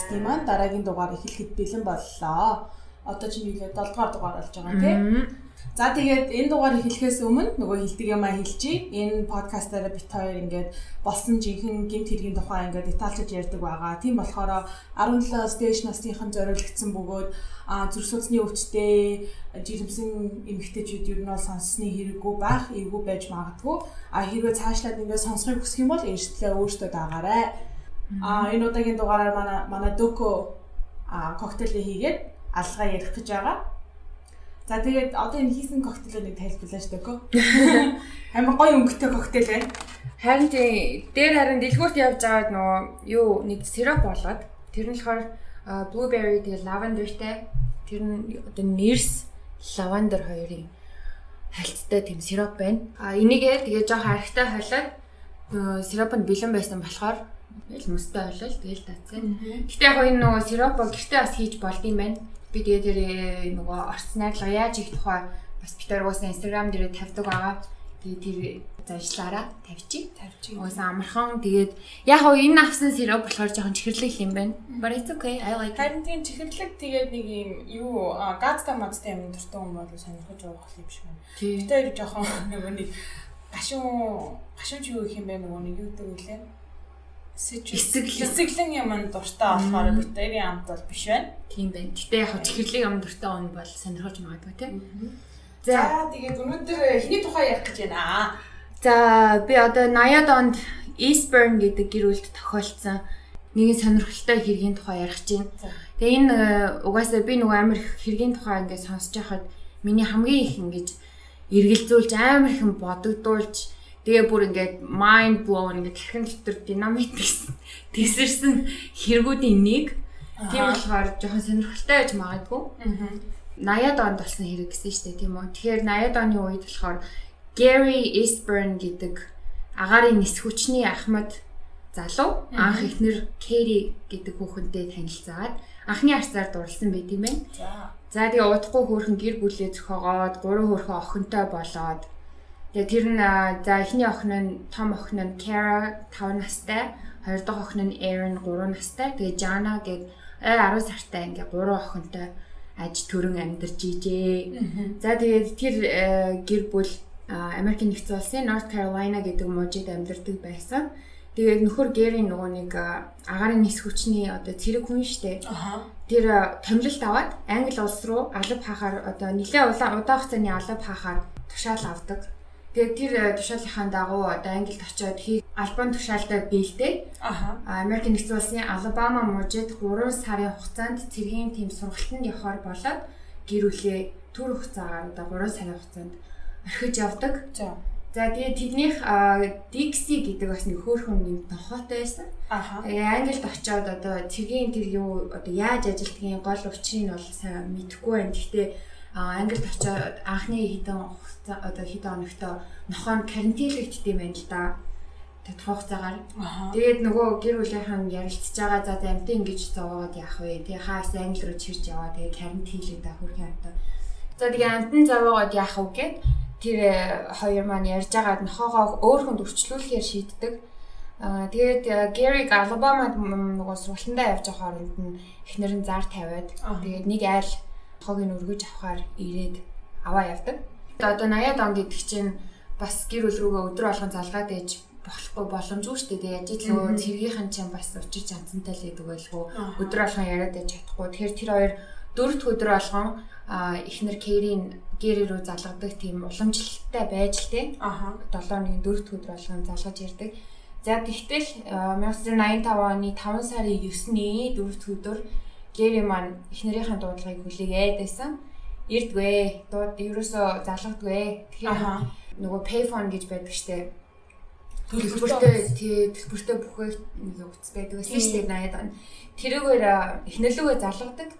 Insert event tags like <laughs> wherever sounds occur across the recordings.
подкастын маань дараагийн дугаар эхлэхэд бэлэн боллоо. Одоо чинь юу 7 дугаар дугаар болж байгаа тийм. За тэгээд энэ дугаар эхлэхээс өмнө нөгөө хилдэг юмаа хэлчихье. Энэ подкастаараа бит хоёр ингээд болсон жинхэнэ гимт хэргийн тухай ингээд детальчж ярьдаг байгаа. Тийм болохоор 17 stage насныхан зориулагдсан бөгөөд зүрх судасны өвчтэй жирэмсэн эмэгтэйчүүд юу нь бол сонссны хэрэггүй байх, эвгүй байж магадгүй. А хэрвээ цаашлаад ингээд сонсохыг хүсэх юм бол эрсдлээ өөртөө даагаарай. А энэ удаагийн дугаараар манай манай дөкө а коктейлээ хийгээд алгаа ярих гэж байгаа. За тэгээд одоо энэ хийсэн коктейлийг тайлбарлаа шүү дээ. <laughs> Амар гоё өнгөтэй коктейл байна. Харин тий дээр харин дэлгүүрт явж байгаад нөгөө юу нэг сироп болоод тэр нь болохоор blueberry тэгээ lavenderтэй тэр нь одоо нэрс lavender хоёрын хальттай тийм сироп байна. А энийгээ тэгээ жоох архтай холиод сироп нь бэлэн байсан болохоор л мөстэй болол тэгэл тацсан. Гэтэ яг энэ нөгөө сиропо гэртээ бас хийж болдсон байна би тэгээ тэр э, нөгөө орц найрлага яаж их тухай бас уусаа инстаграм дээр тавьдаг байгаа. Тэгээ тэр зажлаараа тавьчих. Тавьчих. Уусаа амархан тэгээд яг хоо энэ авсан сироп болохоор жоохон чихэрлэг юм байна. But it's okay. I like. Харин тийм чихэрлэг тэгээд нэг юм юу газтай мацтай юм дуртай хүн бол сонирхож явах юм шиг байна. Тэр жоохон <laughs> нөгөө нэг гашуун гашуун ч юу гэх юм бэ нөгөө нэг юу гэдэг үлээ эсэглэн юм дуртай болохоор битэрийн амт бол биш байна. Тийм байна. Гэтэ яг чихэрлэг ам дуртай он бол сонирхож магадгүй тийм. За тэгээд өнөөдөр эхний тухай ярих гэж байна. За би одоо 80-аад онд Eastburn гэдэг гэр бүлд тохиолдсон нэгэн сонирхолтой хэргийн тухай ярих гэж байна. Тэгээ энэ э, угаасаа би нөгөө амар хэргийн тухай ингээд сонсож байхад миний хамгийн их ингэж эргэлзүүлж амар их бодогдуулж Тэгээ бүр ингээд mind blown ингээд хэрхэн дотор динамит гэсэн тесэрсэн хэрэгүүдийн нэг. Тийм болохоор жоохон сонирхолтой байж магадгүй. 80-аад онд болсон хэрэг гэсэн шүү дээ тийм үү. Тэгэхээр 80-аад оны үед болохоор Gary Eastburn гэдэг агарын нис хүчний ахмад залуу анх ихнэр Kerry гэдэг хүүхэнтэй танилцаад анхны арцаар дурлсан байт юм байна. За. За тэгээ удахгүй хөөрхөн гэр бүлээ зөхөөгоод гурван хөөрхөн охинтой болоод Тэгээ тэр нь за эхний охин нь том охин нь Kara 5 настай, хоёр дахь охин нь Aaron 3 настай, тэгээ Jana гээд 10 сартай ингээ гурван охинтой аж төрөн амьдарч ижээ. За тэгээд тэр э, гэр бүл Америк нэгдсэн улсын North Carolina гэдэг мужид амьдардаг байсан. Тэгээд нөхөр Гэри нөгөө нэг агарын нис хүчний одоо цэрэг хүн штэ. Тэр томилолт аваад Англи улс руу алав хаахаар одоо нэлээ удаан хугацааны алав хаахаар тушаал авдаг. Тэгээд тэр э, тушаалынхаа дагуу одоо Англид очиод хий альбом тушаалтай биелдэг. Аха. Америк нэгдсэн улсын Алабама мужид 3 сарын хугацаанд цэргийн тэм сургалтанд явахаар болоод гэр бүлээ төр хугацаагаар одоо 3 сарын хугацаанд орхиж явдаг. За. За тэгээд тэднийх Dixie гэдэг бас нэг хөөрхөн юм тохоотой байсан. Аха. Тэгээ Англид очиод одоо цэргийн тэр юу одоо яаж ажилтгийн гол учрыг нь бол сайн мэдэхгүй байна. Гэхдээ Англид очиод анхны хэдэн одоо хэдэн хоногтой нохоо карантинлэгддэм байна л да. Тодорхой хугацаагаар. Тэгээд нөгөө гэр бүлийнхэн ярилцж байгаа за амтын ингэж зовоод яах вэ? Тэгээ хаас англи руу чирч яваа. Тэгээд карантинлэгдэ хүрхэн амтаа. За тэгээ амтан зовоогоод яах вэ гэд тэр э, хоёр маань ярьж байгаа нохоогоо өөр хүнд өрчлүүлэхээр шийддэг. Аа тэгээд Гэриг Алабамад нөгөө сургалтандаа явж байгаа хооронд нь эхнэр нь зар тавиад тэгээд нэг айл хогийг өргөж авахаар ирээд аваа явдаг одоо 80-аад он гэдэг чинь бас гэр бүл рүүгээ өдөр болгон залгаад ээж болохгүй боломжгүй шүү дээ. Яаж ч лөө цэргийнхэн чинь бас учир чанцантай л гэдэг байлгүй. Өдөр болгон яриад байж чадахгүй. Тэгэхээр тэр хоёр дөрөвд өдөр болгон эхнэр Кэрийн гэрээ рүү залгадаг тийм уламжлалтай байж л тий. Аха. 7-ны дөрөвд өдөр болгон залгаж ирдэг. За тэгтэл 1985 оны 5 сарын 9-ний дөрөвд өдөр Гэри маань эхнэрийнхээ дуудлагыг хүлээгээд байсан ирдвэ. Дууд ерөөсөө залгадгүй. Тэгэхээр нөгөө payphone гэж байдаг штэ. Төлбөртэй тий төлбөртэй бүхэл нэг утас байдаг гэсэн штэ 80-аад он. Тэрүүгээр эхнэлүүгээ залгадаг.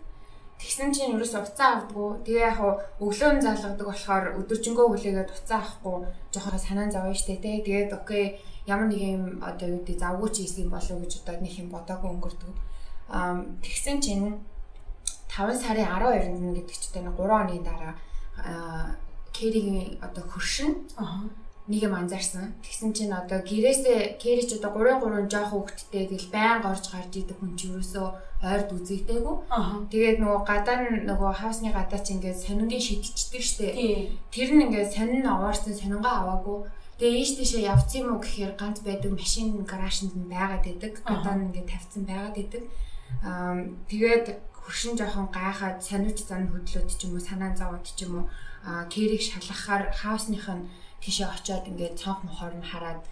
Тэгсэн чинь ерөөсөө уцаа авдаггүй. Тэгээ яг өглөө нь залгадаг болохоор өдөржингөө хүлээгээд уцаа авахгүй жоохон санаан зовё штэ тий. Тэгээд окей ямар нэг юм одоо юу гэдэг завгүй ч хийсэн болов гэж одоо нэг юм бодоагүй өнгөрдөг. Тэгсэн чинь 5 сарын 12-нд гэдэг чинь 3 оны дараа Керигийн одоо хөршин нэг юм анзаарсан. Тэгсэн чинь одоо гэрээсээ кэрич одоо 3 3 жоох хөвгттэй тэгэл байн горж гарч идэг хүн чи юусоо ойрд үзэгдээгүй. Тэгээд нөгөө гадаа нөгөө хаусны гадаа чи ингээд сонингийн шидчихдэг штэ. Тэр нь ингээд сонин овоорсон сонингаа аваагүй. Тэгээ ийш тийшээ явц юм уу гэхээр ганц байдаг машин гараашнд нь байгаад байдаг. Гадаа нь ингээд тавьсан байгаад байдаг. Тэгээд хөршин жоохон гайхаад сониуч зан хөдлөөд ч юм уу санаа зовоод ч юм уу кэрийг шалгахаар хаусных нь тийшээ очиод ингээд цонх мохоор нь хараад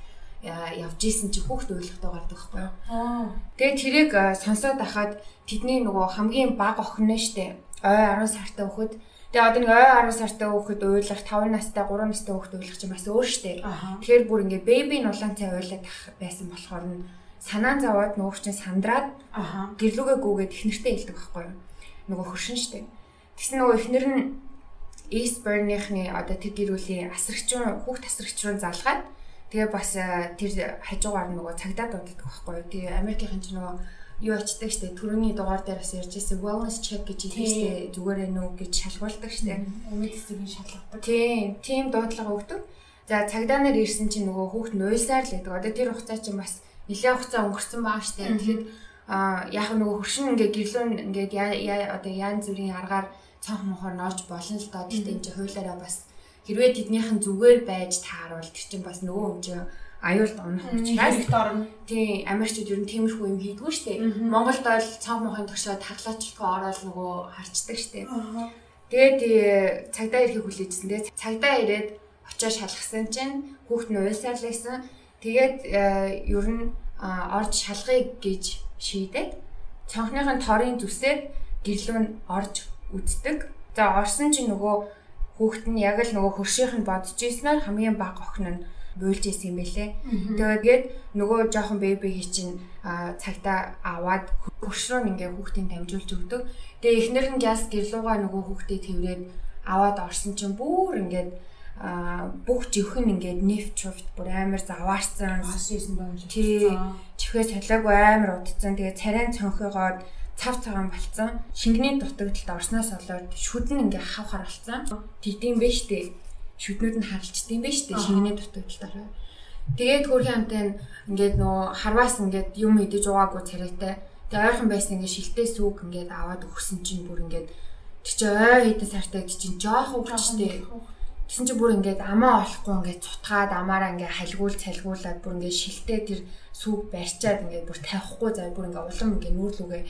явж исэн чи хүүхд ойлгохтой гардаг байхгүй юу. Тэгээ тэрийг сонсоод ахаад тэдний нөгөө хамгийн бага охин нь штэ ой 10 сартай хүүхэд Тэгээ одоо нэг ой 10 сартай хүүхэд уйлах 5 настай 3 настай хүүхэд уйлах чинь бас өөр штэ. Тэгэхээр бүр ингээ бэби нулаан цай уйлаад байсан болохоор нь санаан заваад нөгөө чинь сандраад гэрлүүгээ гүгээд их нэртэй хэлдэг байхгүй юу. Нөгөө хөршин штэ. Тэгсэн нөгөө ихнэр нь Eastburn-ийнхний одоо тэр гэрүүлийн асрагч руу хүүхд асрагч руу залгаад тэгээ бас э, тэр хажуугаар нөгөө цагдаа дууддаг байхгүй юу. Тэгээ Америкийн ч нөгөө юу ачдаг штэ түрүүний дугаар дээр бас ярьж ирсэн wellness check гэж хэлдэг штэ зүгээр ээ нүг гэж шалгуулдаг штэ. Медициныг шалгадаг. Тийм, тийм дуудлага өгдөг. За цагдаа нар ирсэн чинь нөгөө хүүхд нуйлсаар л байдаг. Одоо тэр хугацаа чинь бас нэлээд хугацаа өнгөрцөн байгаа штэ. Тэгэхэд а яг нөгөө хөршин ингээ гэрлүүн ингээд одоо яан зүрийн аргаар цонх мохоор норж болно л доо. Гэхдээ энэ чинь хуулаараа бас хэрвээ тэднийхэн зүгээр байж тааруул тэр чинь бас нөгөө юм чинь аюулд унах учраас орно. Тийм Америкчууд ер нь тиймэрхүү юм хийдгүү штэ. Монголд бол цонх мохын тогшоо таглаачлалгүй ороод нөгөө харцдаг штэ. Тэгээд цагдаа ирэхийг хүлээжсэн. Тэгээд цагдаа ирээд очоо шалгасан чинь хүүхд нь уйлсаарлайсан. Тэгээд э, ер нь орж шалгахыг гэж шийдээд цонхныхын торын зүсээд гэрлүүн орж үздэг. За орсон чинь нөгөө хүүхэд нь яг л нөгөө хөршийнх нь бодож ийснээр хамгийн бага охин нь буйлж исэн юм бэлээ. Тэгээд нөгөө жоохон бэби чинь цагтаа аваад хөрш рүү ингээ хүүхдийн дамжуулж өгдөг. Тэгээ эхнэр нь газ гэрлууга нөгөө хүүхдээ тэрврээд аваад орсон чинь бүр ингээд а бүх живхэн ингээд нефт чувт бүр амар заваарсан. Асуусан байна. Тий. Чихээ солиогүй амар удцсан. Тэгээ царайн цонхыгоод цав цагаан болцсон. Шингэний дутагдалд орсноос болоод шүд нь ингээ хав харалцсан. Тэгдэм бэ штэ. Шүднүүд нь харалцдсан бэ штэ шингэний дутагдалтаараа. Тэгээд хөрхийн амтай ингээд нөө харваас ингээд юм идэж уугаагүй царайтай. Тэгээд ойрхон байсан ингээд шилтэй сүг ингээд аваад өгсөн чинь бүр ингээд чи ой хэдэн сартай гэж чинь жоох өгчтэй. Тэгсэн чи бүр ингээд амаа олохгүй ингээд цутгаад амаараа ингээд хальгуул цалгуулад бүр ингээд шилтэй тэр сүг барьчаад ингээд бүр тавихгүй заа бүр ингээд улам ингээд нүүрлүгээ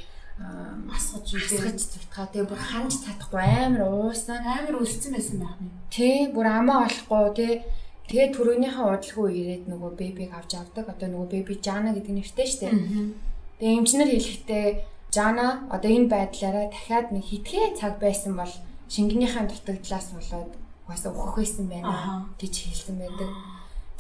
асгаж асгаж зүтгаа тэгээ бүр ханж чадахгүй амар уусан амар өлцсөн байсан байх нь. Тий бүр амаа олохгүй тий тэгээ түрүүнийхээ удалгүй ирээд нөгөө бэбиг авч авдаг. Одоо нөгөө бэби Жана гэдэг нэртэй штэ. Тэгээ эмчнэр хэлэхдээ Жана одоо энэ байдлаараа дахиад нэг хитгэн цаг байсан бол шингэнийхэн дутагдлаас болоод угаасаа өгөх байсан байна гэж хэлсэн байдаг.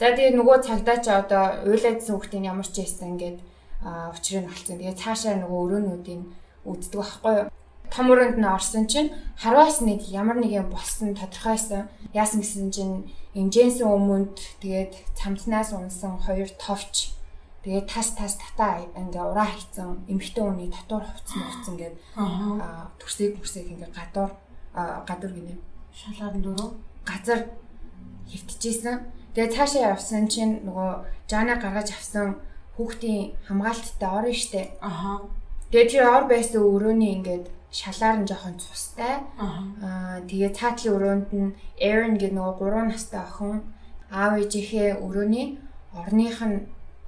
За тэгээ нөгөө цагдаа ч одоо уйлаадсан хүүхдийн ямар ч байсан ингээд учрыг нь олцсон. Тэгээ цаашаа нөгөө өрөөнүүдийн үүддэг байхгүй юу? Том өрөөнд нь орсон чинь харваас нэг ямар нэг юм болсон тодорхойсон. Яасан гэсэн чинь эмжэнсэн өмнөд тэгээд цамцнаас унсан хоёр товч тэгээд тас тас татаа ингээ ураа хийцэн эмхтэн үний дотор хувцсан хувцсан гээд төрсөйг мөрсөйг ингээ гадуур гадуур гинэ шалгаар дөрөв газар хөвтөжсэн. Тэгээ цаашаа явсан чинь нөгөө жана гаргаж авсан хүүхдийн хамгаалттай орно штэ. Аха. Тэгээ тэр ор байсан өрөөний ингээд шалаар нь жоохон цустай. Аа тэгээ цаатлын өрөөнд нь Aaron гэдэг нөгөө 3 настай охин аав ээжийнхээ өрөөний орных нь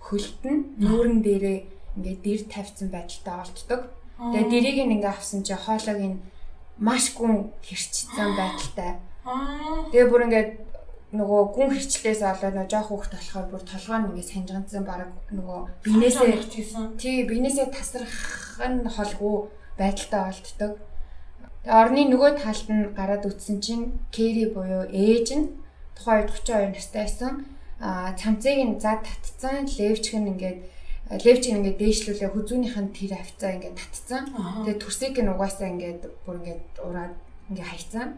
хөлт нь нүүрэн дээрээ ингээд дэр тавьсан байдалтай олддог. Тэгээ дэрийг нь ингээд авсан чи хоолойг нь маш гүн хэрчсэн байдалтай. Тэгээ бүр ингээд нөгөө гүн хэрчлээс болоод нөгөө жоох хүүхд болохоор бүр толгой нь ингээ санжганцсан баг нөгөө бинээсээ тий бинээсээ тасрах нь холгүй байдалтай болтдог. Орны нөгөө талд нь гараад үтсэн чинь Кэри буюу ээж нь тухайн үед 32 настай байсан. А цамцыг нь зад татцсан, левчг нь ингээд левчг ингээд дээшлүүлээ хүзүүнийх нь тэр авцаа ингээд татцсан. Тэгээ төрсийг нь угаасаа ингээд бүр ингээд ураад ингээд хайцсан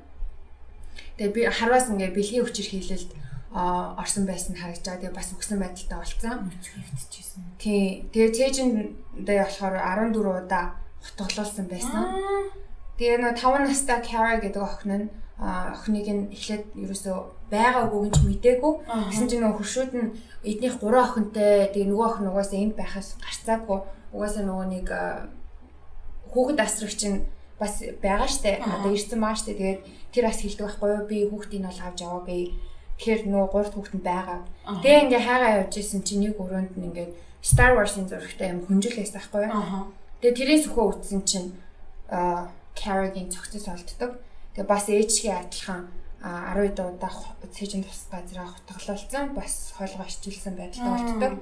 Тэгээ би харваас ингээ бэлгийн хүчээр хийлэлд орсон байсан харагдаж байгаа. Тэгээ бас өгсөн байдалтай болцсон. Хэвтчихсэн. Тий. Тэгээ цээжиндээ болохоор 14 удаа хутгалуулсан байсан. Тэгээ нөө 5 настай Kara гэдэг охин нь охиныг нь эхлээд ерөөсөө байгаагүй гэж мдээгүй. Гэсэн чинь нөгөө хуршууд нь эднийх гурван охинтой тэгээ нөгөө охин угаасаа энд байхаас гарцаагүй. Угаасаа нөгөө нэг хүүхэд асрагч нь бас байгаа штэ. Одоо ирсэн маа штэ. Тэгээд тэр бас хэлдэг байхгүй юу? Би хүүхдийг нь бол авч яваа би. Тэгэхээр нөгөө гурт хүүхэд нь байгаа. Тэгээ ингээ хайгаа явж исэн чинь нэг өрөөнд нь ингээ Star Wars-ын зурагтай юм хүнжилээс байхгүй юу? Тэгээ тэрээс өхөө үтсэн чинь а Carrie-гийн цогцос олддог. Тэгээ бас ээжгийн адилхан 10 удаа цэжин тус газраа хутгалуулсан бас хоолгоо ичилсэн байдалтай болтдог.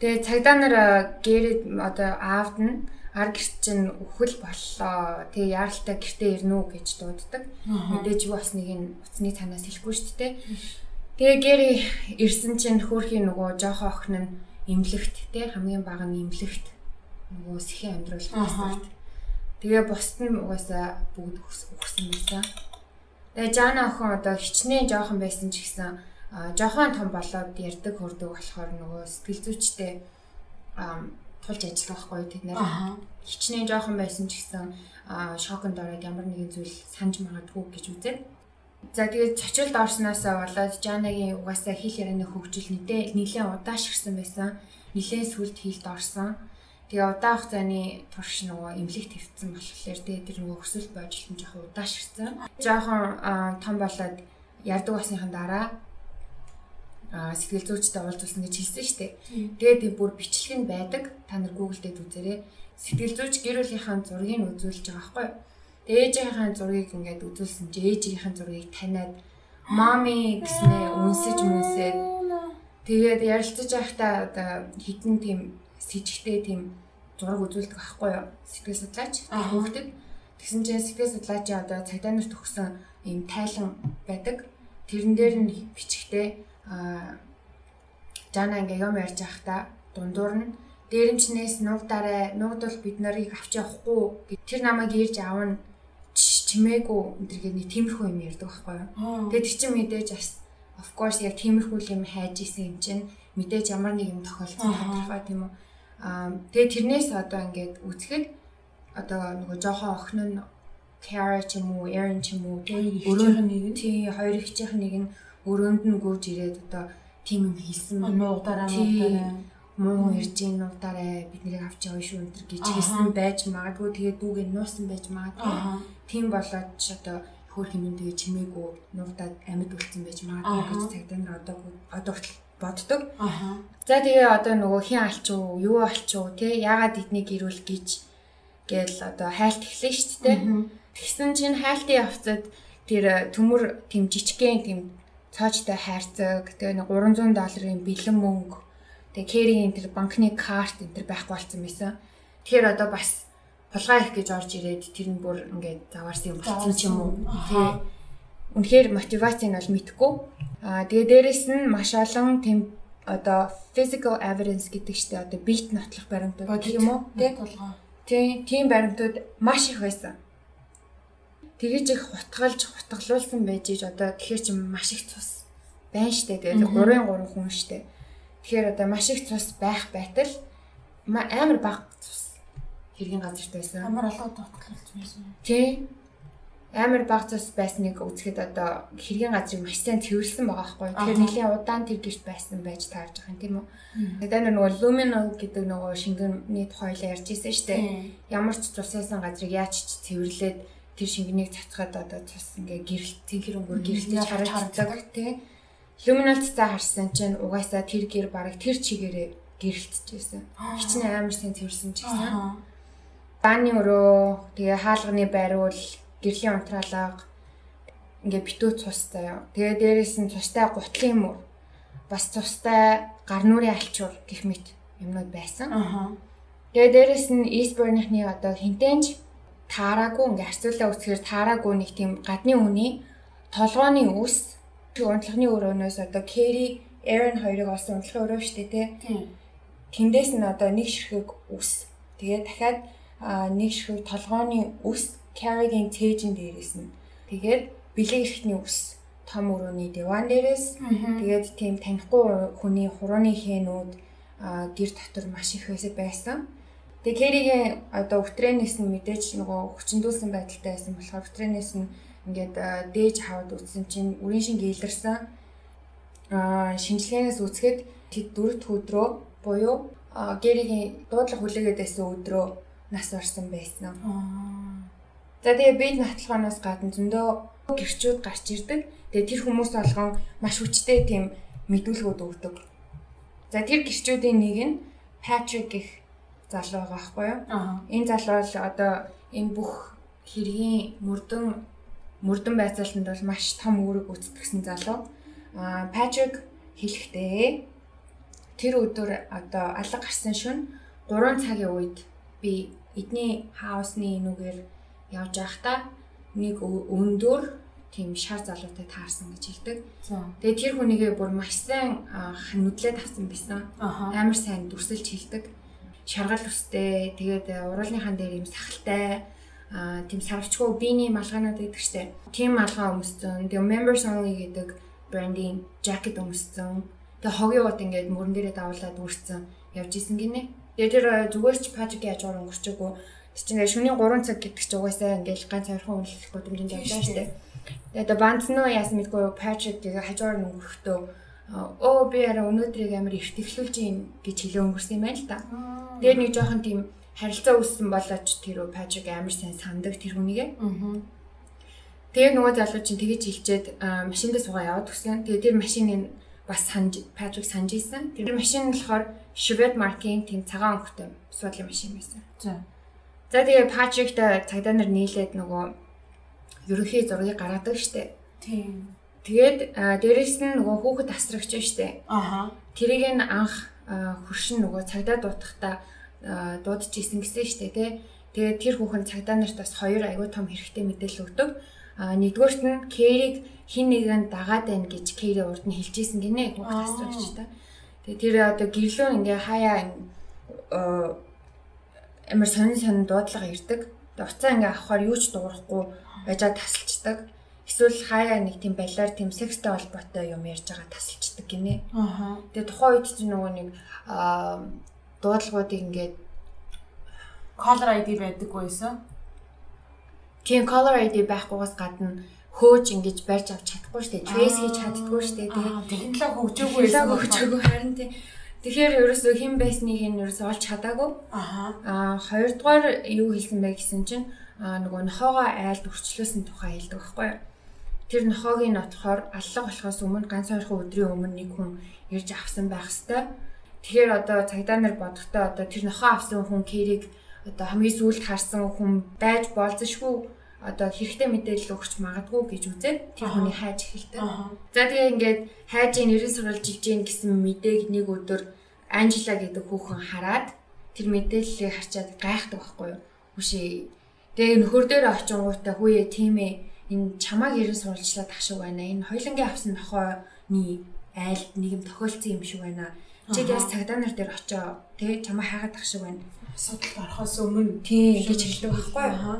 Тэгээ цагдаа нар гэрээ одоо аавд нь ар гэрт чинь өхөл боллоо. Тэгээ яаралтай гэртээ ирнэ үү гэж дууддаг. Мэдээж юу басныг нь уцны цанаас хэлэхгүй шүү дээ. Тэгээ гэри ирсэн чинь хөөрхийн нөгөө жоохон охин нь имлэгт те хамгийн бага нь имлэгт нөгөө сэхэн амьдруулах гэсэн. Тэгээ бусд нь угаасаа бүгд өгсөн байсан. Тэгээ Жана охин одоо хичнээн жоохон байсан ч гэсэн жоохон том болоод ярддаг хөрдөг болохоор нөгөө сэтгэл зүйчтэй тулж ажиллах байхгүй тэд нэр хичнээн жоохон байсан ч гэсэн шоконд ороод ямар нэгэн зүйл санаж магадгүй гэж үзээд За тэгээд цочилд орсноосоо болоод Жанагийн угаасаа хэл ярианы хөгжил нэлээ нэлээ удаашрсан байсан. Нэлээ сүлд хилд орсон. Тэгээ удаан хугацааны турш нөгөө эмнэлэг твцсэн болохоор тэгээ тэр нөгөө өсөлт бодлол нь жоохон удаашрсан. Жоохон том болоод ярддаг басныхан дараа сэтгэл зүйчтэй уулзсан гэж хэлсэн шүү дээ. Тэгээд бүр бичлэг нь байдаг. Та нар Google дээр үзээрэй. Сэтгэл зүйч гэр бүлийнхаа зургийг үзүүлж байгаа байхгүй юу? Ээжийнхаа зургийг ингээд үзүүлсэн чи ээжийнхаа зургийг таниад мами гэснээ үнсэж мүнсээд тэгээд ярилцаж байхдаа одоо хитэн тийм сэжигтэй тийм зураг үзүүлдэг байхгүй юу? Сэтгэл судлаач хүүхдэд. Тэгсэн чинь сэтгэл судлаачийн одоо цагдаа нарт өгсөн ийм тайлан байдаг. Тэрэн дээр нь бичгтээ аа Жана ингээ юм ярьж байхдаа дундуур нь дээрэмчнээс нуугдаарай нуугдвал бид нарыг авч явахгүй тэр намайг ирж аавна чимээгүй энэ нэг тиймэрхүү юм ярьдаг байхгүй юу. Тэгээд чинь мэдээж бас of course яг тиймэрхүү юм хайж исэн юм чинь мэдээж ямар нэг юм тохиолдсон тодорхой тийм үү. Аа тэгээд тэрнээс одоо ингээд үзэхэд одоо нөгөө жоохон охин нь Kara ч юм уу, Aaron ч юм уу, өөрөөх нь нэг нь. Тий хоёр ихчийнх нэг нь өрөөнд нь гүйж ирээд одоо тийм юм хийсэн. Нуугдараа нуугдараа муу ирж ийн нуугдараа бид нэрийг авч явна шүү өнтер гэж хэлсэн байж магадгүй. Тэгээд дүүгээ нуусан байж магадгүй. Тийм болоод ч одоо хөр хэмээн тэгээ чимээгүй нуугдаад амьд үлдсэн байж магадгүй гэж цагдаа нар одоо одоо боддог. За тэгээ одоо нөгөө хин алчуу юу алчуу те яагаад эднийг ирүүл гэж гээл одоо хайлт эхлэн шүү дээ. Тэгсэн чинь хайлтын явцад тэр төмөр тэм жижигхэн тэм цоочтой хайрцаг тэгээ 300 долларын бэлэн мөнгө тэгээ кэрийн тэр банкны карт энэ төр байх болсон байсан. Тэгэхээр одоо бас хулгай их гэж орж ирээд тэр нь бүр ингээд заваарсан юм болсон ч юм уу. Тэгээ үнэхээр мотивац нь бол мэдхгүй. Аа тэгээ дээрэс нь маш олон тэм одоо physical evidence гэдэг чтэй одоо биет нотлох баримтууд гэх юм уу? Тий тий тийм баримтууд маш их байсан. Тэгэж их хутгалж хутгалуулсан байж иж одоо тэгэхээр чи маш их цус байна штэ. Тэгээд 3-ын 3 хүн штэ. Тэгэхээр одоо маш их цус байх байтал амар бага цус хэргийн газарт байсан. Амар олоод хутгалуулсан байсан. Тий амар баг цус байсныг үзэхэд одоо хэргийн газрыг маш сайн цэвэрлсэн байгаа байхгүй. Тэгэхээр нэлийн удаан тэр гэрт байсан байж таарж байгаа юм тийм үү. Тэгээд нөгөө luminal гэдэг нөгөө шингэний тухай ярьж ирсэн шүү дээ. Ямар ч цус байсан газрыг яаж ч цэвэрлээд тэр шингэнийг цацгаад одоо цус ингээ гэрэлт цэнхэр өнгөөр гэрэлтэж харагддаг тий. Люминал цацаа харсан чинь угаасаа тэр гэр бараг тэр чигээрээ гэрэлтчихсэн. Хичнээн амар сайн цэвэрсэн ч гэсэн. Бааны өрөө тэгээ хаалганы байруул гэрлийн унтраалга ингээ битүү цустай. Тэгээ дээрээс нь цустай гутлын мөр бас цустай гар нүрийн алчуур гэх мэт юмнууд байсан. Тэгээ дээрээс нь Eastburn-ийнхний одоо хинтэнч таараагүй ингээ харьцуулаа үзэхээр таараагүй нэг тийм гадны үний толгооны үс унтлагын өрөөнөөс одоо Kerry Aaron хоёрыг олсон унтлагын өрөө шүү дээ тий. Тэндээс нь одоо нэг ширхэг үс. Тэгээд дахиад нэг ширхэг толгооны үс Carrie-гийн цээжин дээрээс нь. Тэгээд бэлэг эрхтний үс том өрөөний диван дээрээс тэгээд тийм танихгүй хүний хурууны хээнүүд гэр дотор маш их байсан. Тэгээ Кэригийн одоо өвтрэнээс нь мэдээж нөгөө хүчндүүлсэн байдалтай байсан болохоор өвтрэнээс нь ингээд дээж хаваад үтсэн чинь үрийн шин гээлэрсэн. Аа шинжилгээнээс үзэхэд тэд дөрөвт өдрөө буюу Гэригийн дуудлага хүлээгээд байсан өдрөө нас барсан байсан. За тэгээ бие натлахаанаас гадна зөндөө гэрчүүд гарч ирдэг. Тэгээ тэр хүмүүс болгон маш хүчтэй тийм мэдүүлгүүд өгдөг. За тэр гэрчүүдийн нэг нь Патрик гэх залуу байгаа байхгүй юу? Энэ залуу бол одоо энэ бүх хэргийн мөрдөн мөрдөн байцаалтанд бол маш том үүрэг гүйцэтгэсэн залуу. Аа Патрик хэлэхдээ тэр өдөр одоо алга гарсан шөнө 3 цагийн үед би эдний хаусны энүүгээр явж байхдаа нэг өндөр тийм шар залуутай таарсан гэж хэлдэг. Тэгээ тэр хүнийгээ бүр маш сайн нүдлээд авсан байсан. Амар сайн дүрсэлж хэлдэг. Шаргал үстэй, тэгээд уруулныхан дээр юм сахалтай а тийм сарвчгүй биений малгаанууд гэдэг штеп. Тийм малгай өмссөн. Тэгээ members only гэдэг брендинг жакет өмссөн. Тэгээ хогийн бот ингээд мөрөн дээрээ давуулаад үрцэн явж исэн гинэ. Тэгээ тэр зүгээр ч Патрик яжгаар өнгөрчөөгүй Чинь шөнийн 3 цаг гэдэг чинь угаасаа ингээл ганц ойрхон үнэлэх гудамжинд явж байгаа шүү дээ. Тэгээд одоо банцноо яасан мэдгүй Patrick тэгээ хажуугаар нь өнгөрөхдөө оо би арай өнөөдрийг амар ихтгэлүүлж юм гэж хэлээ өнгөрсөн юм байна л да. Тэгээд нэг жоохон тийм харилцаа үүссэн болооч тэр Patrick амар сайн сандаг тэр хүнийгээ. Тэгээд нөгөө залуу чинь тэгэж хэлчихэд машиндаа суугаа яваад өгсөн. Тэгээд тэр машиныг бас санаж Patrick санаж ийсэн. Тэр машин нь болохоор Chevrolet маркийн тийм цагаан өнгөтэй суудлын машин байсан. За За тэгээ Патриктай цагдаа нар нийлээд нөгөө ерөнхий зургийг гаргадаг штеп. Тийм. Тэгээд дээрэс нь нөгөө хүүхэд асрагч штеп. Аха. Тэрийг нь анх хөршин нөгөө цагдаа дуутахта дуудаж исэн гэсэн штеп тий. Тэгээд тэр хүүхэн цагдаа нарт бас хоёр аягүй том хэрэгтэй мэдээлэл өгдөг. А нэгдүгээрт нь Кэриг хин нэгэн дагаад байна гэж Кэри урд нь хэлжсэн гинэ хүүхэд асрагч та. Тэгээд тэр одоо гэрлөө ингээ хаяа амар сонин сонин дуудлага ирдэг. Уцаа ингээ авахаар юу ч дуурахгүй байжаа тасалчдаг. Эсвэл хаяа нэг тийм балиар тийм секстэй холбоотой юм ярьж байгаа тасалчдаг гинэ. Аа. Тэгээ тухайн үед чинь нөгөө нэг аа дуудлагуудыг ингээд color ID байдаг байсан. Тийм color ID байхгүйгээс гадна хөөж ингэж барьж авч чадахгүй шүү дээ. Trace хийж чаддгүй шүү дээ. Тэгээ технологи хөгжөөгүй байсан. Хөгжөөгүй харин тийм Тэгэхээр ерөөсөө хэн байсныг нь ерөөсөө олж чадаагүй. Аа. Аа хоёрдугаар юу хэлсэн бэ гэсэн чинь нөгөө нохоогоо айлд өрчлөөсөн тухай хэлдэг байхгүй юу? Тэр нохоог нь отохоор аллах болохоос өмнө ганц хоёрхан өдрийн өмнө нэг хүн ирж авсан байх хэвээр. Тэгэхээр одоо цагдаа нар бодохдоо одоо тэр нохоо авсан хүн Кэрийг одоо хамгийн сүүлд харсан хүн байж болзошгүй одоо хэрэгтэй мэдээлэл өгч магадгүй гэж үзээд тэр хүний хайж эхэлдэг. За тэгээ ингээд хайжийн нэрийн сурвалж иж гин гэсэн мэдээг нэг өдөр Анжела гэдэг хүүхэн хараад тэр мэдээллийг харчаад гайхдаг байхгүй юу? Хүшээ. Тэгээ нөхөр дээр очингуудаа хүүе тийм ээ энэ чамааг ерэн сурвалжлаад ах шиг байна. Энэ хоёлынгийн авсан нохооны айлд нэг юм тохиолдсон юм шиг байна. Чи яаж цагдаа нар дээр очоо тэгээ чамаа хайгаад ах шиг байна. Асуудалд орохоос өмнө тийм гэж хэлдэг байхгүй юу?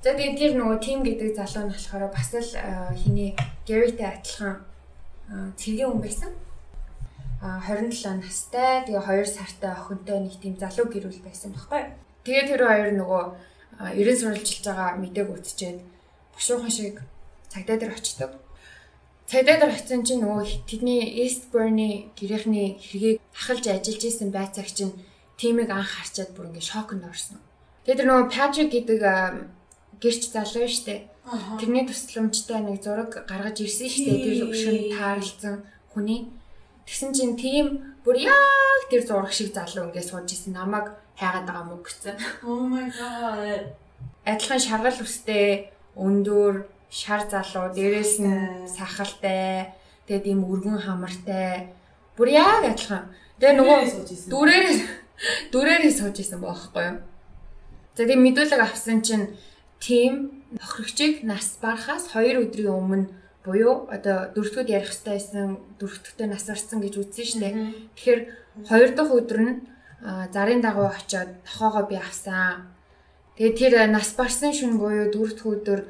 За тэгээд тэр нөгөө тим гэдэг залуу нь болохоор бас л хиний Гэритэй адилхан цэргийн хүн байсан. А 27 настай тэгээ 2 сартай охинтой нэг тийм залуу гэрүүл байсан байхгүй. Тэгээд тэр хоёр нөгөө 90 суралжилж байгаа мэдээг үтчихэд бушуухан шиг цагдаа дээр очдог. Цагдаа дээр очсон чинь нөгөө тэдний Eastburn-ы гэрийнхний хэргийг ахалж ажиллаж исэн байцаагч нь тимийг анх харчаад бүр ингэ шокнд орсон. Тэгээд тэр нөгөө Patrick гэдэг гэрч залуу штэ. Тэрний тусламжтай нэг зураг гаргаж ирсэн штэ. Тэр өшөнд таарлцсан хүний. Тэгсэн чинь тийм бүр яг тэр зураг шиг залуу ингээд сууж исэн намайг хайгаад байгаа мөг гэсэн. Oh my god. Адилхан шаргал үстэй өндөр шар залуу дээрээс нь сахалтай тэгээд ийм өргөн хамартай бүр яг адилхан. Тэгээ нөгөө дүрээрээ дүрээрээ сууж исэн баахгүй юу. За тийм мэдүүлэг авсан чинь тийм охирогчийг нас барахаас 2 өдрийн өмнө буюу одоо дөрөвдүгт ярих хэрэгтэй байсан дөрөвдүгтээ нас барсан гэж үзсэн шүү дээ. Тэгэхээр хоёр дахь өдөр нь зарын дагуу очиод тохоогоо би авсан. Тэгээд тэр нас барсан шүн буюу дөрөвдүгт өдөр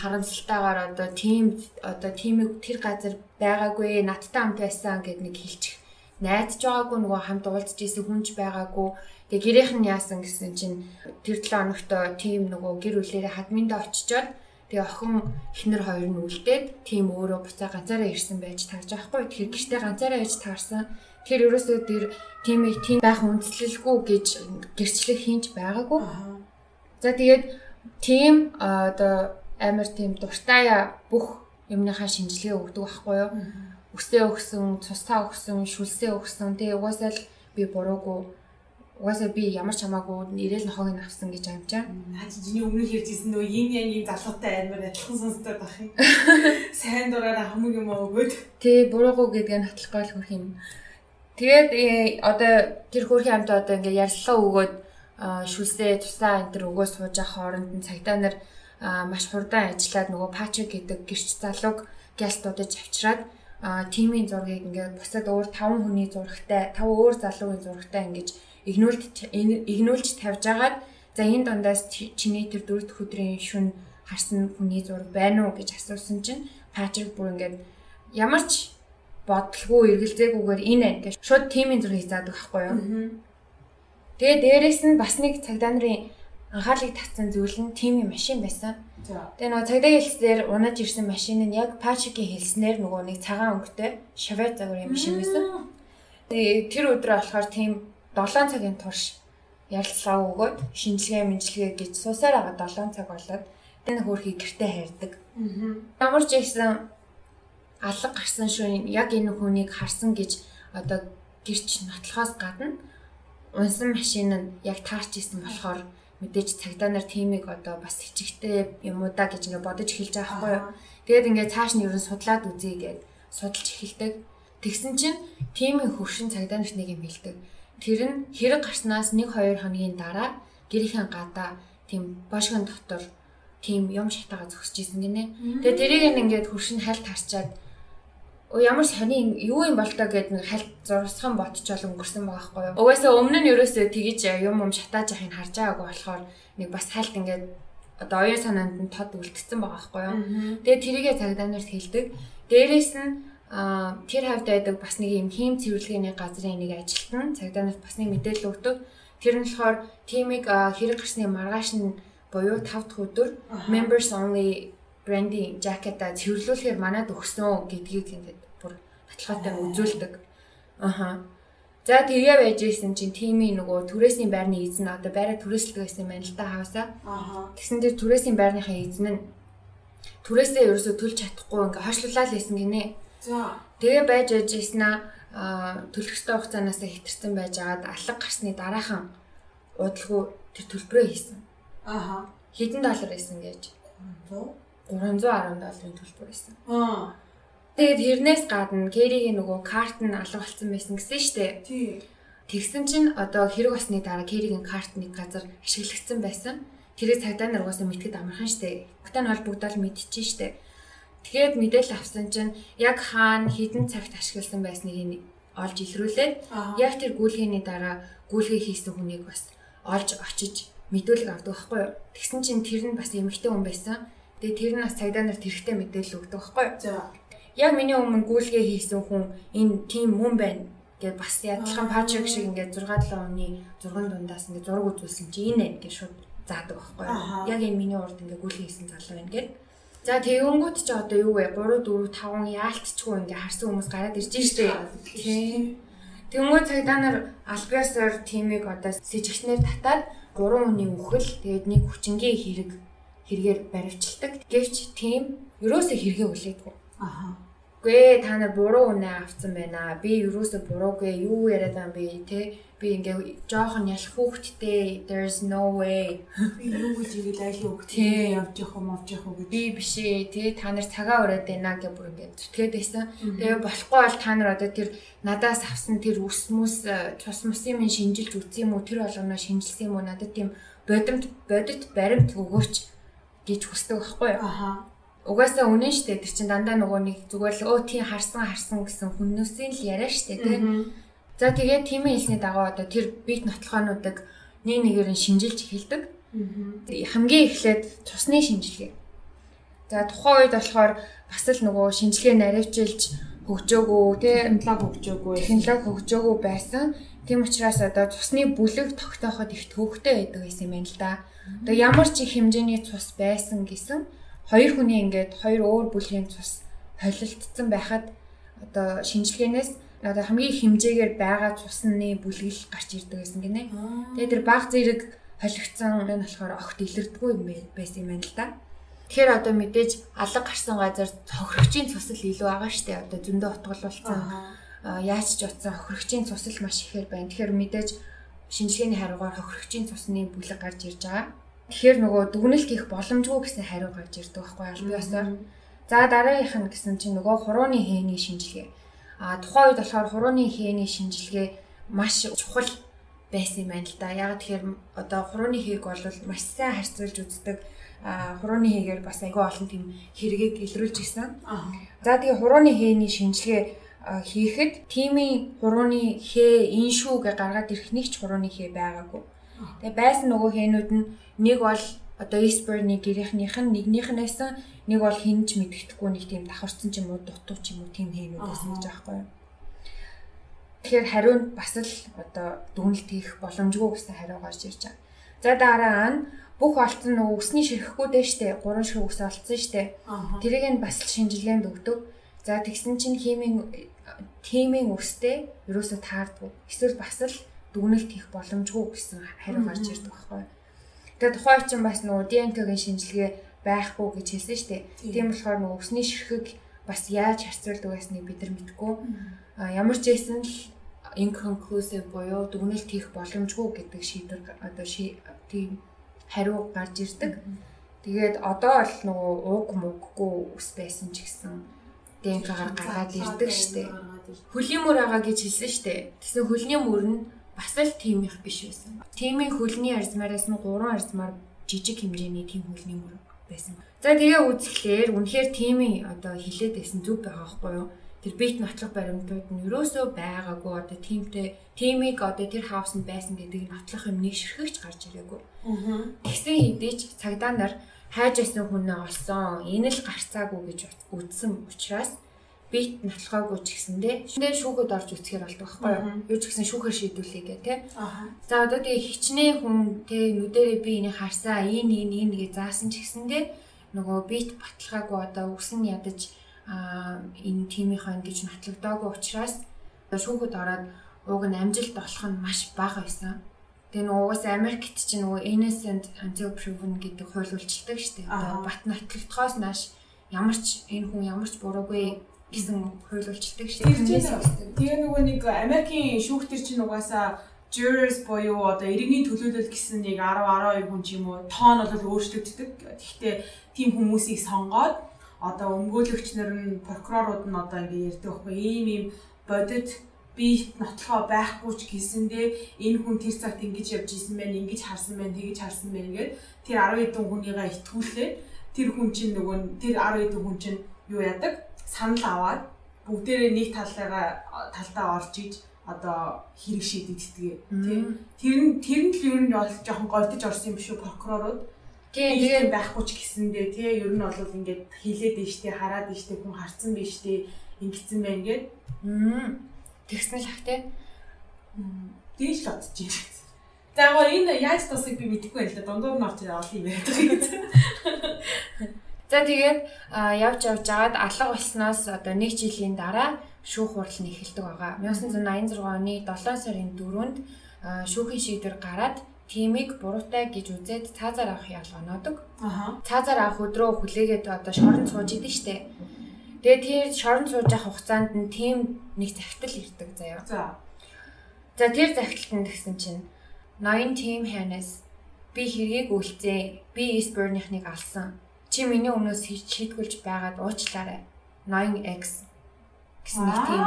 харамсалтайгаар одоо тим одоо тимийг тэр газар байгаагүй надтай хамт байсан гэд нэг хэлчих найдаж байгаагүй нөгөө хамт уулзж исэн хүнч байгаагүй Тэгээ гэрийнх нь яасан гэсэн чинь тэр 7 хоногт тим нөгөө гэр бүлээрээ хадминдаа очичоод тэгээ охин эхнэр хоёр нь үлдээд тим өөрөө буцаа ганцаараа ирсэн байж таарж байхгүй. Тэгэхээр гэртээ ганцаараа ээж таарсан. Тэр ерөөсөө тэр тимийг тим байх үндслэлгүй гэж гэрчлэг хийнч байгаагүй. За тэгээд тим одоо амар тийм дуртай бүх юмныхаа шинжилгээ өгдөг байхгүй юу? Үсээ өгсөн, цусаа өгсөн, шүлсээ өгсөн. Тэгээ угаасаа л би буруугүй угаасаа би ямар ч хамаагүй ирээл нохоог нь авсан гэж амжаа. Наад чиний өмнө ярьжсэн нөө yin yang yin залуутай амар адилхан сонсдог байх юм. <laughs> Сайн дураараа хамаг юм өгөөд. Тий, буруугүй гэдгээ натлахгүй л хөрх юм. Тэгээд э, одоо тэр хөрхийн амт одоо ингээ ярьслага өгөөд шүлсээ тусаа энэ төр өгөө сууж ах хооронд нь цагдаа нар маш хурдан ажиллаад нөгөө Патрик гэдэг гэрч залууг гялт удаж авчираад тимийн зургийг ингээд бусад өөр 5 хүний зурагтай 5 өөр залуугийн зурагтай ингэж игнүүлж игнүүлж тавьж агаад за энэ дундаас чиний тэр дөрөвд өдрийн шүн харсан хүний зураг байна уу гэж асуусан чинь Патрик бүр ингээд ямар ч бодлого эргэлзээгүйгээр энэ гэж шууд тимийн зургийг заадаг байхгүй юу. Тэгээ дээрэс нь бас нэг цагдаа нарын анхаарлыг татсан зүйл нь тимийн машин байсан. Тэгээ нөгөө цагдаагийн хэлснээр унаж ирсэн машин нь яг Пачигийн хэлснээр нөгөө нэг цагаан өнгөтэй Chevette загварын машин байсан. Тэгээ тэр өдрөө болохоор тийм 7 цагийн турш ярилцлага өгөөд шинжилгээ мэнжилгээ гэж суусаар байгаа 7 цаг болоод энэ хөөрхий гэртээ хайрдаг. Ямар ч ихсэн алга гарсан шүү яг энэ хүнийг харсан гэж одоо гэрч нотлохоос гадна унсан машин нь яг таарч исэн болохоор мэдээж цагдаа нар тимийг одоо бас хичигтэй юм уу да гэж ингээ бодож эхэлж байгаа байхгүй юу. Тэгээд ингээ цааш нь ерөн судлаад үзье гэд судалж эхэлдэг. Тэгсэн чинь тимийн хөвшин цагдаа нарт нэг юм хэлдэг. Тэр нь хэрэг гарснаас 1 2 хоногийн дараа гэрийнхэн гадаа тийм бошгон дотор тийм юм шатаага зогсож исэн гинэ. Тэгээд тэрийг ингээд хөвшин хальт харчаад ямар сони юу юм бол тоо гэд нэг хальт зурсхан ботчоол өнгөрсөн байгаа байхгүй юу. Угаасаа өмнө нь ерөөсөө тэгэж юм юм шатааж яхийг харж байгаагүй болохоор нэг бас хальт ингээд одоо оюун санаанд нь тод үлдсэн байгаа байхгүй юу. Тэгээ тэрийгэ цагдаа нарт хэлдэг. Дээрээс нь а тэр хавьд байдаг бас нэг юм хийм цэвэрлэгээний газрын нэг ажилтан цагдаа нарт бас нэг мэдээлэл өгдөг. Тэр нь болохоор тимийг хэрэг гарсны маргааш нь буюу 5 дахь өдөр members only брендинг жакета цэвэрлүүлэхээр манад өгсөн гэдгийг ингээд бүр баталгаатай үзүүлдэг. Аха. За тэгээ байж исэн чинь тимийн нөгөө түрээсийн байрны эзэн одоо байраа түрээслдэг гэсэн юм байна л да хавсаа. Тэгсэн дээр түрээсийн байрныхаа эзэн нь түрээсээ ерөөсө төлж чадахгүй ингээ хойшлуулаад лээсэн гинэ. За. Тэгээ байж аж аа төлөх ёстой хугацаанаас хэтэрсэн байж агаад алга гарсны дараахан удалгүй тэр төлбөрөө хийсэн. Аха. Хэдэн доллар байсан гэж. 310 долларын төлбөр байсан. Аа. Тэгээд хэрнээс гадна Кэригийн нөгөө карт нь алга болсон байсан гэсэн штэ. Тий. Тэгсэн чинь одоо хэрэг басны дараа Кэригийн карт нэг газар ашиглагдсан байсан. Тэрийг цагдаа нар угаасаа мэдгэд амархан штэ. Бүгтэн холбогдол мэдчихэж штэ. Тэгээд мэдээлэл авсан чинь яг хаана хідэн цагт ашигласан байсныг олж илрүүлээд яг тэр гүйлгээний дараа гүйлгээ хийсэн хүнийг бас олж очиж мэдүүлэг авдаг байхгүй юу. Тэгсэн чинь тэр нь бас эмэгтэй хүн байсан. Тэгээ тэр нь бас цагдаа нарт хэрэгтэй мэдээлэл өгдөг байхгүй юу? За. Яг миний өмнө гүйлгээ хийсэн хүн энэ тим мөн байна гэд бас ядлаган пачек шиг ингээд 6 7 оны 6 дундаас ингээд зураг үзүүлсэн чи энэ гэж шууд заадаг байхгүй юу? Яг энэ миний урд ингээд гүйлгээ хийсэн залуу байна гэд. За тэгэнгүүт ч одоо юу вэ? 3 4 5 яалтчгүй ингээд харсан хүмүүс гараад ирж штэ. Тийм. Тэнгүү цагдаа нар албаасаар тимийг одоо сэжигчнэр татаад 3 хүний үхэл тэгээд нэг хүчингийн хэрэг хэрэгээр баривчилдаг. Гэвч тийм ерөөсөө хэрэгээ үлээдгүй. Аха. Гүй та нар буруу үнэ авсан байна. Би ерөөсөө буруугүй юу яриад байгаа юм бэ те. Би ингээ жоохон ялах хүүхдтэй there's no way. Би юу гэж игээл айл хүүхдтэй явж явах юм авч явах гэж. Би биш ээ те та нар цагаа өрөөд байна гэх бүр ингээ зүтгээд байсан. Тэгээ болохгүй бол та нар одоо тэр надаас авсан тэр ус мүс цус мусын минь шинжилж үтсэн юм уу тэр болгоно шинжилсэн юм уу надад тийм бодимт бодит баримт өгөөч гэж хүсдэг байхгүй юу? Аха. Угаасаа үнэн штэ тэр чин дандаа нөгөө нэг зүгээр л өө тий харсан харсан гэсэн хүннөөсийн л яриа штэ тий. За тэгээд тимийн хэлсний дагуу одоо тэр бит нотлохоонуудыг нэг нэгээр нь шинжилж эхэлдэг. Хамгийн эхлээд цусны шинжилгээ. За тухайн үед болохоор бас л нөгөө шинжилгээ наривчилж хөгжөөгөө тий технологи хөгжөөгөө технологи хөгжөөгөө байсан. Тийм учраас одоо цусны бүлэг тогтооход их төвөгтэй байдаг гэсэн юм байна л да. Одоо ямар ч их хэмжээний цус байсан гэсэн хоёр хүний ингээд хоёр өөр бүлгийн цус холилдсон байхад одоо шинжилгээнээс одоо хамгийн хэмжээгээр байгаа цусны бүлгэл гарч ирдэг гэсэн гинэ. Тэгээд тэр баг зэрэг холигдсон нь болохоор огт илэрдэггүй юм байсан юм байна л да. Тэгэхээр одоо мэдээж алга гарсан газар хохирогчийн цусал илүү байгаа штэ. Одоо зөндөө утгалуулсан яаж ч утсан хохирогчийн цусал маш ихээр байна. Тэгэхээр мэдээж шинжилгээний хариугаар хохирогчийн цусны бүлэг гарч ирж байгаа. Тэгэхээр нөгөө дүгнэлт хийх боломжгүй гэсэн хариу гарч ирдэг байхгүй аль биесээр. За дараагийнх нь гэсэн чинь нөгөө хурууны хээний шинжилгээ. А тухайн үед болохоор хурууны хээний шинжилгээ маш чухал байсан юм байна л да. Яг тэгэхээр одоо хурууны хээг бол маш сайн харьцуулж үздэг хурууны хийгээр бас айгүй олон тийм хэрэгийг илрүүлж исэн. За тэгээ хурууны хээний шинжилгээ хийхэд тимийн хурууны хээ ин шүү гэж гаргаад ирэх нэг ч хурууны хээ байгаагүй. Тэгээ байсан нөгөө хээнүүд нь нэг бол одоо Eastburn-ы гэрийнхнийх нь нэгнийхнээс нэг бол хинж мэддэхгүй нэг тийм давхарсан ч юм уу дутуу ч юм уу тийм хээнүүд байсан гэж байхгүй юу. Тэгэхээр хариунд бас л одоо дүгнэлт хийх боломжгүй гэсэн хариу гарч ирж байгаа. За дараа нь бүх олцсон нөгөө өсний ширхэхгүй дээ штэ. Гурван ширхэг ус олцсон штэ. Тэрийг нь бас шинжилгээнд өгдөг. За тэгсэн чинь химийн тимийн өстэй ерөөсө таардгүй. Эсвэл бас л дүгнэлт хийх боломжгүй гэсэн хариу гарч ирдэг байхгүй. Тэгээ тухайн чинь бас нөгөө ДНК-гийн шинжилгээ байхгүй гэж хэлсэн шүү дээ. Тийм болохоор нөгөө өсний ширхэг бас яаж харьцуулдаг байсныг бид нар мэдгүй. А ямар ч байсан л inconclusive буюу дүгнэлт хийх боломжгүй гэдэг шийдвэр одоо тийм хариу гарч ирдэг. Тэгээд одоо л нөгөө уг мөггүй ус байсан ч гэсэн ДНК-гаар гаргаад ирдэг штэ. Хөлийн мөр байгаа гэж хэлсэн штэ. Тэгсэн хөлний мөр нь бас л тийм их биш байсан. Тимийн хөлний арзмаараас нь 3 арзмаар жижиг хэмжээний тийм хөлний мөр байсан. За тэгээ үзэхлээр үнэхээр тимийн одоо хилээд байсан зүг байгаа байхгүй юу? Тэр бит нотлох баримтууд нь ерөөсөө байгаагүй одоо тимтэй тимийг одоо тэр хаусанд байсан гэдэг нотлох юм нэг ширхэгч гарч ирээгүй. Аа. Тэгсэн хэдийч цагдаа нар хайж байсан хүнээ олсон. Энэ л гарцаагүй гэж үзсэн учраас бит натлахаагүй ч гэсэндээ шүндээ шүүхэд орж үсгээр болдог байхгүй юу? Юу ч гэсэн шүүхээр шийдүүлээ гэх тээ. За одоо тэгээ хичнээн хүн тэ нүдэрээ би энийг харсаа ийн ийн ийн гэж заасан ч гэсэндээ нөгөө бит баталгаагүй одоо үсэн ядаж аа энэ тимийнхаа ингэж натлагдаагүй учраас шүүхэд ороод уг нь амжилт болох нь маш бага байсан. Тэгээ нөгөө угаас Америкт чинь нөгөө innocent until proven гэдэг хууль үйлчилдэг шүү дээ. Одоо бат нотлогдохоос нааш ямар ч энэ хүн ямар ч буруугүй гэсэн хууль үйлчилдэг шүү дээ. Тэгээ нөгөө нэг Америкийн шүүхтэр чинь угаасаа jurors буюу одоо иргэний төлөөлөл гэсэн нэг 10 12 хүн ч юм уу тоон бол өөрчлөгддөг. Гэхдээ тийм хүмүүсийг сонгоод одоо өмгөөлөгч нар нь прокурорууд нь одоо ингэ ярьдаг байхгүй ийм ийм бодит би нотлохоо байхгүй ч гэсэндээ энэ хүн тэр цагт ингэж явж исэн байх, ингэж харсан байх, тэгэж харсан байх гэгээд тэр 10 хэдэн хүнийгээ итгүүлээ. Тэр хүн чинь нөгөө тэр 10 хэдэн хүн чинь юу яадаг? Санал аваад бүгдээрээ нэг талаараа талдаа орж иж одоо хэрэг шийдэгддэг тий. Тэр нь тэр нь л ер нь бол жоохон голдож орсон юм биш үү прокурорууд. Тийм тэгээд байхгүй ч гэсэндээ тий ер нь бол ингээд хилээд ийштэй хараад ийштэй хүн харсан биш тий ингэсэн байна гээд. Тэгсэн л ах тий. Дээш л одож юм. Яг энэ яаж тусыг би мэдэхгүй байл та дундуур нь орж олон юм байдаг гэдэг. <laughs> За тэгээд явж явж жагаад алга болсноос одоо 1 жилийн дараа шүүх хурал нь эхэлдэг байгаа. 1986 оны 7 сарын 4-нд шүүхийн шийдвэр гараад тимийг буруутай гэж үзээд цаазаар авах ялгаанодог. Аха. Цаазаар авах өдрөө хүлээгээд одоо шоронд сууж идэв штэ. Тэгээ тэр шоронд сууж явах хугацаанд нь тим нэг захидал ирдэг заяа. За. За тэр захидалтанд гэсэн чинь ноён тим ханаас би хэргийг үлцээ. Би Eastburn-ийнхнийг алсан. Чи миний өмнөөс шийдгүүлж байгаад уучлаарай. Ноён X гэсэн нэг тийм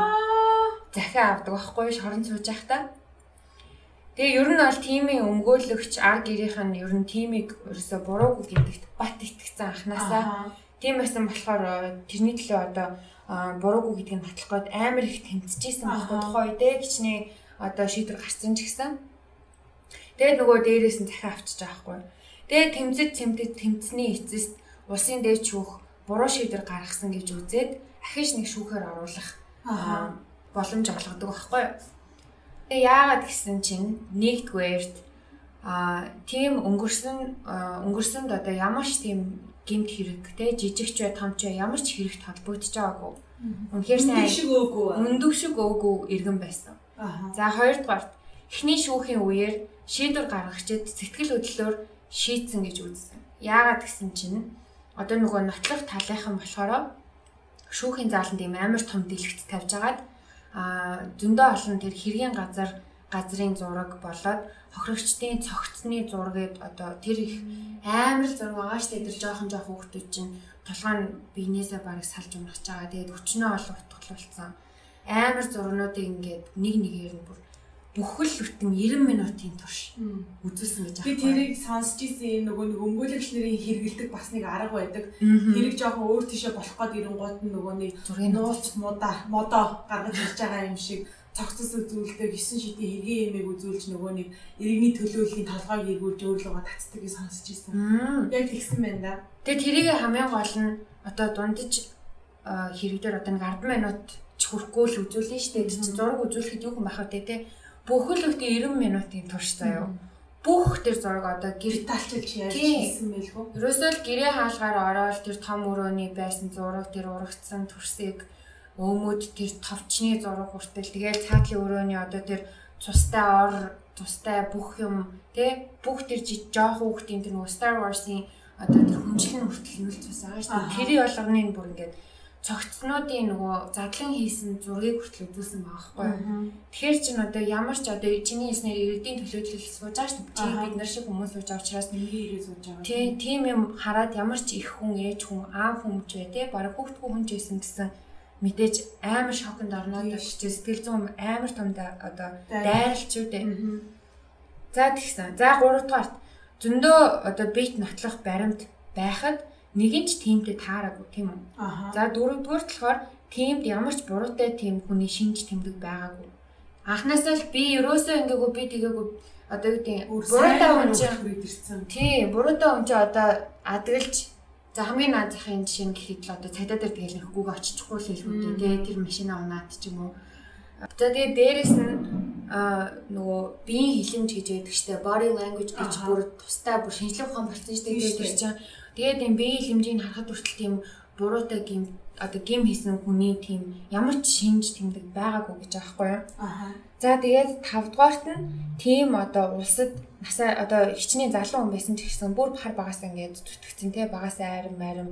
захиа авдаг байхгүй шоронд сууж байхдаа. Тэгээ ер нь бол тимийн өмгөөлөгч ар гэрийнх нь ер нь тимийг ерөөсө буруугүй гэдэгт бат итгэцэн анханасаа Тийм байсан болохоор э, тэрний төлөө одоо буруугүй гэдгийг батлах гээд амар их тэмцэжсэн байхгүй тухай үедээ хичнээн одоо шийдвэр гарцсан ч гэсэн. Тэгээд нөгөө дээрээс нь захиа авчиж байгаа байхгүй. Тэгээд тэмцэж тэмцэж тэмцсэний эцэст улсын дээд шүүх буруу шийдвэр гаргасан гэж үзээд ахиж нэг шүүхээр оруулах боломж олгодог байхгүй. Тэгээ яагаад гэсэн чинь нэгдүгээрт а тийм өнгөрсөн өнгөрсөнд одоо ямар ч тийм гимт хэрэг те жижигч бай томч ямар ч хэрэгт холбогдож байгаагүй. Үнэхээр сайн шиг өөгүй. Өндөг шиг өөгүй иргэн байсан. За хоёрдугаарт эхний шүүхийн үеэр шийдвэр гаргагчид сэтгэл хөдлөлөөр шийдсэн гэж үзсэн. Яагаад гэсэн чинь одоо нөгөө нотлох талынхан болохоор шүүхийн зааланд ийм амар том дэлгэц тавьж агаад а зөндөө олон тэр хэргийн газар газрын зураг болоод хохирогчдын цогцсны зургийг одоо тэр их амар зураг байгаа штэ тэр жоохон жоохон хүүхдүүд чинь толгой нь биенээсээ барыг салж унах чагаа тэгээд өчнөө олон утгалуулсан. Амар зургнуудыг ингээд нэг нэгээр нь бүр бүхэл бүтэн 90 минутын турш үзүүлсэн гэж байна. Би тэрийг сонсч ирсэн нөгөө нэг өмгөөлөгч нарын хэрэгэлдэг бас нэг арга байдаг. Тэрийг жоохон өөр тийшээ болох гээд ирэнгуут нь нөгөө нэг нууц мудаа модоо гаргаж ирж байгаа юм шиг цогцос үзүүлдэг 9 шидийн хэргийн ямиг үзүүлж нөгөө нэг иргэний төлөөллийн толгойг эргүүлж өөрлөгөө татдаг гэж сонсч ирсэн. Яг тэгсэн байна да. Тэгээ тэрийг хамгийн гол нь одоо дундаж хэрэгдэр одоо нэг 10 минут чүрхгүй л үзүүлнэ шүү дээ. Зураг үзүүлэхэд юу юм байх вэ те? Бүхэл бүтэн 90 минутын турш заяа. Бүх тэр зураг одоо гэр талчилж яаж хийсэн байлгүй. Ерөөсөө л гэрээ хаалгаар ороод тэр том өрөөний байсан зураг тэр урагцсан төрсийг өөмөд тэр товчны зураг хүртэл тэгээд цаатлын өрөөний одоо тэр цустай ор цустай бүх юм тий бүх тэр жоох хүүхдийн тэр Star Wars-ийн одоо тэр хүнчлэн хүртэл нүүл цус байгаа шүү дээ. Тэрий болгоны бүр ингээд цогцнуудын нөгөө задлан хийсэн зургийг хүртэл үзүүлсэн байгаа байхгүй. Тэгэхээр чин одоо ямар ч одоо чиний яснаар иргэдийн төлөөдлөл сууж байгаа шүү дээ. Бид нар шиг хүмүүс сууж байгаа учраас нэгийг ирээ сууж байгаа. Тий, тийм юм хараад ямар ч их хүн, ээж хүн, аав хүн ч бай, тий, бараг хүүхдгүй хүн ч байсан гэсэн мэдээж амар шоконд орноо гэж сэтгэл зүйн амар том одоо дайралч үү дээ. За тэгсэн. За 3 дугаарт зөндөө одоо бит нотлох баримт байхад нэг нь ч тиймтэй таараагүй тийм үү. За 4 дугаарт болохоор тиймд ямар ч буруутай тийм хүний шинж тэмдэг байгаагүй. Анхнаасаа л би ерөөсөө ингээгүү би тэгээгүй одоо юу гэдэг буруутай хүн чинь тий буруутай хүн чинь одоо адгалж За хамгийн наад захын жишээ гэхэд л одоо цагдаа дээр тэгэл нэхгүйг очичихгүй л хэлбүүдээ тий тэр машина унаад ч юм уу. За тэгээ дээрэс нь нөгөө биеийн хилэмж гэж яддаг штэ body language гэж бүр тустай бүр шинжлэх ухаан болсон штэ тэр чинь тэгээд энэ биеийн хилэмжийг харахад хүртэл тийм буруутай гим одоо гим хийсэн хүний тийм ямар ч шинж тэмдэг байгаагүй гэж аахгүй юу. Аа. За тэгээд 5 дугаарт нь тийм одоо улсад насаа одоо хичнээн залуу хүн байсан ч гэсэн бүр хар багасаа ингээд зүтгэцэн те багасаа айрам майрам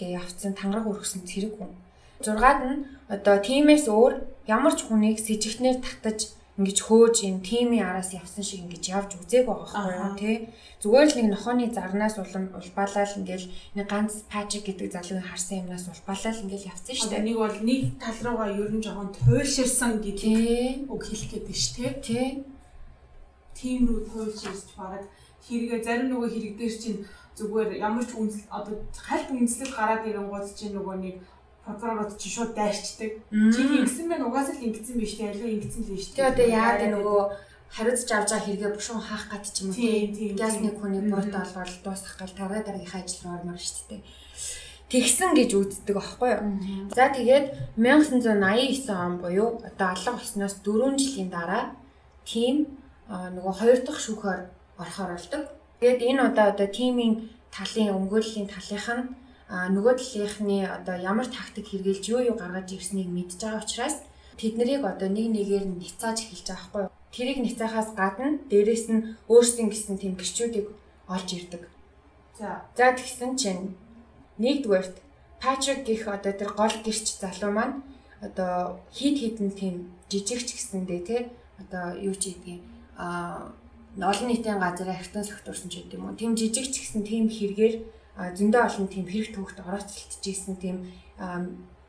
гээ явцсан тангараг өргөсөн зэрэг хүн. Зургаад нь одоо тиймээс өөр ямар ч хүнийг с ิจ гтнэр татаж ингэж хөөж юм тимийн араас явсан шиг ингэж явж үзээг байгаа байхгүй юу тий? Зүгээр л нэг нохооны зарнаас улам улбаалал ингээл нэг ганц пачик гэдэг залуугийн харсан юмнаас улбаалал ингээл явцсан шүү дээ. нэг бол нэг тал руугаа ер нь жоохон туйлширсан гэдэг үг хэлэх гээд байна шүү тий? Тий. Тийм рүү туйлширч бараг хэрэгэ зарим нөгөө хэрэг дээр чинь зүгээр ямар ч үнс одоо хальт үнслэг гараад ирэнгууд чинь нөгөө нэг прокурорууд чи шууд дайрчдаг. Чи ингэсэн байх угаасаа л ингэсэн биш те аливаа ингэсэн л биш те. Тэгээ одоо яа гэдэг нөгөө хариуцж авч байгаа хэрэгээ бушуун хаах гад ч юм уу те. Газ нэг хүний буруутай олгоод дуусгах гал дараа дараагийнхаа ажил руу ормоор шүү дээ. Тэгсэн гэж үздэг аахгүй юу. За тэгээд 1989 он буюу одоо алга болсноос 4 жилийн дараа тим нөгөө хоёр дахь шүүхээр орохоор болдог. Тэгээд энэ удаа одоо тимийн талын өмгөөллийн талынх нь а нөгөө талынхны одоо ямар тактик хэрэгжилж юу юу гаргаж ирснийг мэдж байгаа учраас тэд нарыг одоо нэг нэгээр нь ницааж эхэлж байгаа юу. Тэрийг ницаахаас гадна дээрэс нь өөрсдийн гэсэн тэм гэрчүүдийг олж ирдэг. За. За тэгсэн чинь нэгдүгээрт Патрик гих одоо тэр гол гэрч залуу маань одоо хит хитэн тийм жижигч гэсэндээ тий одоо юу ч ийдгийг а олон нийтийн газар ахтан согтурсан ч гэдэг юм уу. Тим жижигч гэсэн тийм хэрэгээр зөндөө олон тийм хэрэг төвхт орооцолтж ийсэн тийм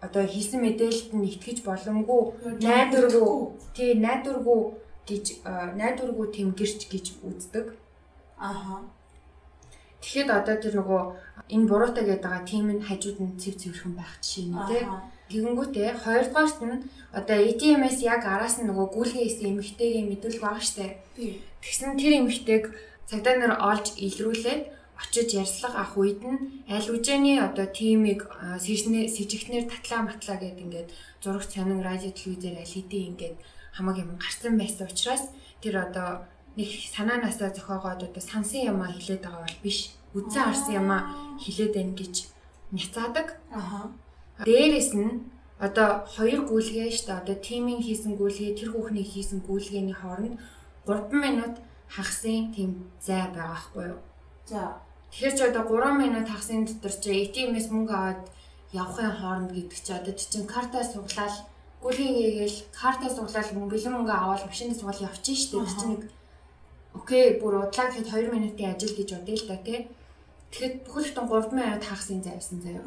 одоо хийсэн мэдээлэлд нь итгэж боломгүй найдваргүй тий найдваргүй гэж найдваргүй тийм гэрч гэж үздэг. Ааха. Тэгэхэд одоо тэр нөгөө энэ буруутай гэдэг байгаа тим нь хажууд нь цэв цэвэрхэн байх жишээ нь тий. Тэгэнгүүтээ хоёрдугаарт нь одоо ATM-ээс яг араас нь нөгөө гүйлгээ хийсэн эмэгтэйгийн мэдүүлэг байгаа штэ. Тэгсэн тэр эмэгтэйг цагдаа нар олж илрүүлээд очиж ярьцлага авах үед нь аль үжээний одоо тимийг сэжигтнэр татлаа матлаа гэд ингээд зураг сонин радио телевизээр аль хэдийн ингээд хамаг юм гарсан байсан учраас тэр одоо нэг санаанаасаа зохиогоод одоо сансан юмаа хилээд байгаа бол биш. Үдсэн харсан юмаа хилээд байна гэж няцаадаг. Аха. Дээрээс нь одоо хоёр гүйлгээ шүү дээ. Одоо тимийн хийсэн гүйлгээ, тэр хүүхний хийсэн гүйлгээний хооронд 3 минут хагасын тийм зай байгаа байхгүй юу? За. Тэгэхээр ч одоо 3 минут хагасны дотор чи ATM-с мөнгө аваад явахын хооронд гэдэг чи одоо чинь картаа суглаад гүлгийн гээгээл картаа суглаад бэлэн мөнгө аваад машинаас сугаал явчих штеп тэр чинь нэг окей бүр удлаа гэхэд 2 минутын ажил гэж бодъё л да тий. Тэгэхэд бүхэл бүтэн 3 минут хагасан зайсан заяа.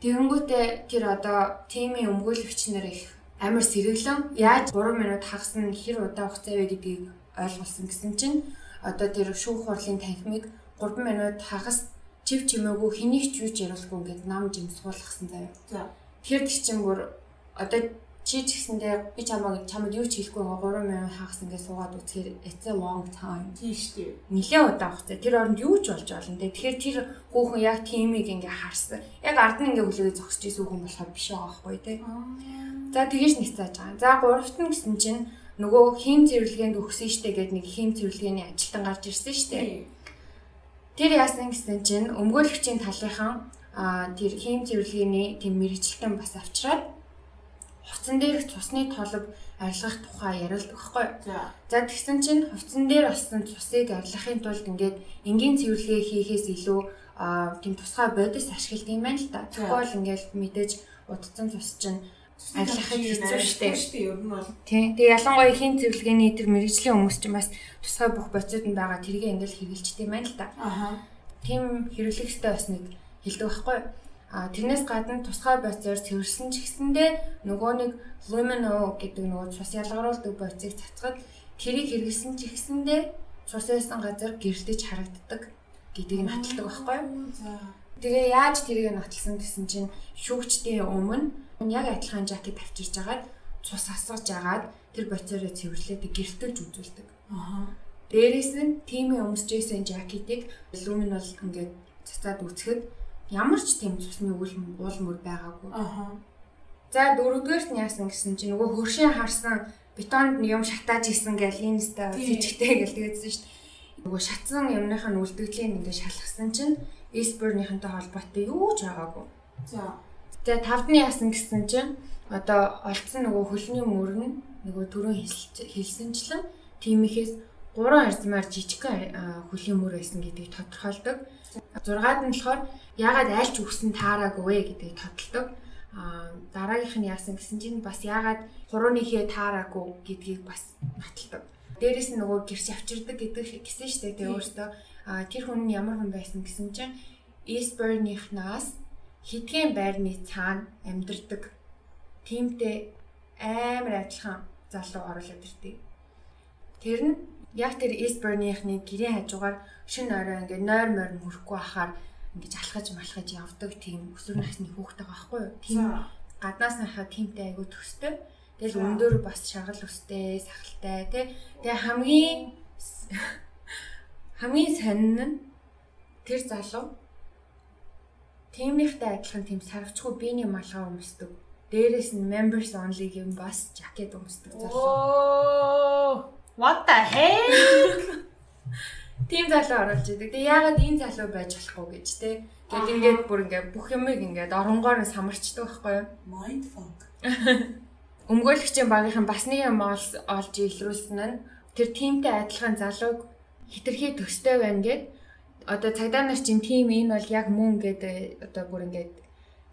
Тэгэнгүүтээ тэр одоо тимийн өмгөөлөгч нар их амар сэргэлэн яаж 3 минут хагасан хэр удаа хугацаа вэ гэдгийг ойлгуулсан гэсэн чинь одоо тэр шүүх хурлын танхимыг 3 минут хагас чив чимээгүй хэнийг ч юу ч яриулахгүй ингээд нам жим суулгасан заяа. За. Тэгэхээр тийч чинь бүр одоо чи ч гэсэндээ би чамайг чамд юу ч хэлэхгүй байгаа 3 минут хагас ингээд суугаад үзэхээр a long time. Тийм шүү дээ. Нилээ удаа хугацаа. Тэр оронд юу ч болж болно те. Тэгэхээр тэр хүүхэн яг тимийг ингээ харсан. Яг ард нь ингээ хүлээгээ зогсож исэн хүүхэн болохоор биш байгаа байхгүй те. За тэгэж нэг цааж байгаа. За гуравт нь гэсэн чинь нөгөө хим цэвэрлэгэнд өгсөн штэ гэдэг нэг хим цэвэрлэгээний ажилтан гарч ирсэн штэ. Тэр яасан гэсэн чинь өмгөөлөгчийн талынхан тэр хим цэвэрлэгээний тэм мэрэгчлэн бас авчраад хувцсан дээрх цусны толб арилгах тухай яриулдаг байхгүй. За. Тэгсэн чинь хувцсан дээр болсон цусыг арилгахын тулд ингээд энгийн цэвэрлэгээ хийхээс илүү тийм тусгай бодис ашигладаг юм байна л да. Бол ингээд мэдээж удцсан цус чинь арилгахад хэцүү шттэ. Ер нь бол Тийм. Тэгээ ялангуяа хийн цэвэрлэгээний тэр мэрэгжлийн хүмүүс чинь бас тусгай бүх бодисууд нь байгаа тэрийг ингээл хэрэгжилчтэй байна л да. аха. тийм хэрэглэх хэрэгтэй бас нэг хэлдэг байхгүй. А тэрнээс гадна тусгай бодисоор цэвэрсэн ч гэсэндээ нөгөө нэг lumino гэдэг нөгөө цус ялгаруулдаг бодисыг цацгад тэрийг хэрэглэсэн ч гэсэндээ цус байсан газар гэрэлтэж харагддаг гэдгийг нотолдог байхгүй. Тэгээ яаж тэрийг нотолсон гэсэн чинь шүүгчдийн өмнө яг адилхан жакет авчирж агаад цус асгаж агаад тэр бодисороо цэвэрлээд гэрэлтэж үзүүлдэг. Аха. Дээрээс нь тимийн өмсчээсэн жакетыг люмин бол ингээд цацаад үцхэд ямар ч тийм цусны үйл уул мөр байгаагүй. Аха. За дөрөвдүгээрт нь яасан гэсэн чинь нөгөө хөршийн харсан бетонд юм шатааж исэн гэл Тийм. сэжигтэй гэл тэгээдсэн шүү дээ. Нөгөө шатсан юмных нь үлдэгдлийн ингээд шалгасан чинь эсбернийхэнтэй холбоотой юу ч байгаагүй. За. Тэгээ тавдны яасан гэсэн чинь одоо олцсон нөгөө хөлний мөр нь нөгөө төрөө хэлсэнчлэн тиймээс гурван арзмаар жижигхэн а, хөлийн мөр байсан гэдгийг тодорхойлдог. Зургаад нь болохоор яагаад айлч үгсэн таараагүй вэ гэдгийг тодтолдог. А дараагийнх нь яасан гэсэн чинь бас яагаад хурууныхээ таараагүй гэдгийг бас баталдаг. Дээрээс нь нөгөө гэрч авчирдаг гэдэг гэсэн шүү дээ. Тэгээ өөртөө тэр хүн нь ямар хүн байсан гэсэн чинь Eastburn-ийнхнаас хитгэн байрны цаана амьдардаг тиймтэй амар адилхан залуу оруулаад ирдэг. Тэр нь яг тэр Eastburn-ийнхны гэрийн хажуугаар шин орой ингээд нойр морь мөрөхгүй ахаар ингэж алхаж малхаж явдаг тийм өсвөр насны хүүхдтэй байхгүй юу? Тийм гаднаас нь хахад тиймтэй айгу төстэй. Тэгэл өндөр бас шаргал өстэй, сахалтай тий. Тэгээ хамгийн <laughs> хамгийн сонин нь тэр залуу Тимийнхтэй адилхан тийм сарвчгүй биений малгай өмсдөг. Дээрээс нь members only гэм бас жакет өмсдөг залуу. Оо. What the hell? <laughs> Тим залуу оруулж идэг. Тэгээ яагаад энэ залуу байж болохгүй гэж те. Гэт ингээд бүр ингээд бүх юмыг ингээд оронгоор нь самарчдаг байхгүй юу? Mindfuck. <laughs> Өмгөөлөгчийн багийнхан бас нэг юм олж олж илрүүлсэн нь тэр тимтэй адилхан залууг хитрхи төстэй байна гэд одоо цагдаа нар чинь тим энэ бол яг мөн гэдэг одоо бүр ингээд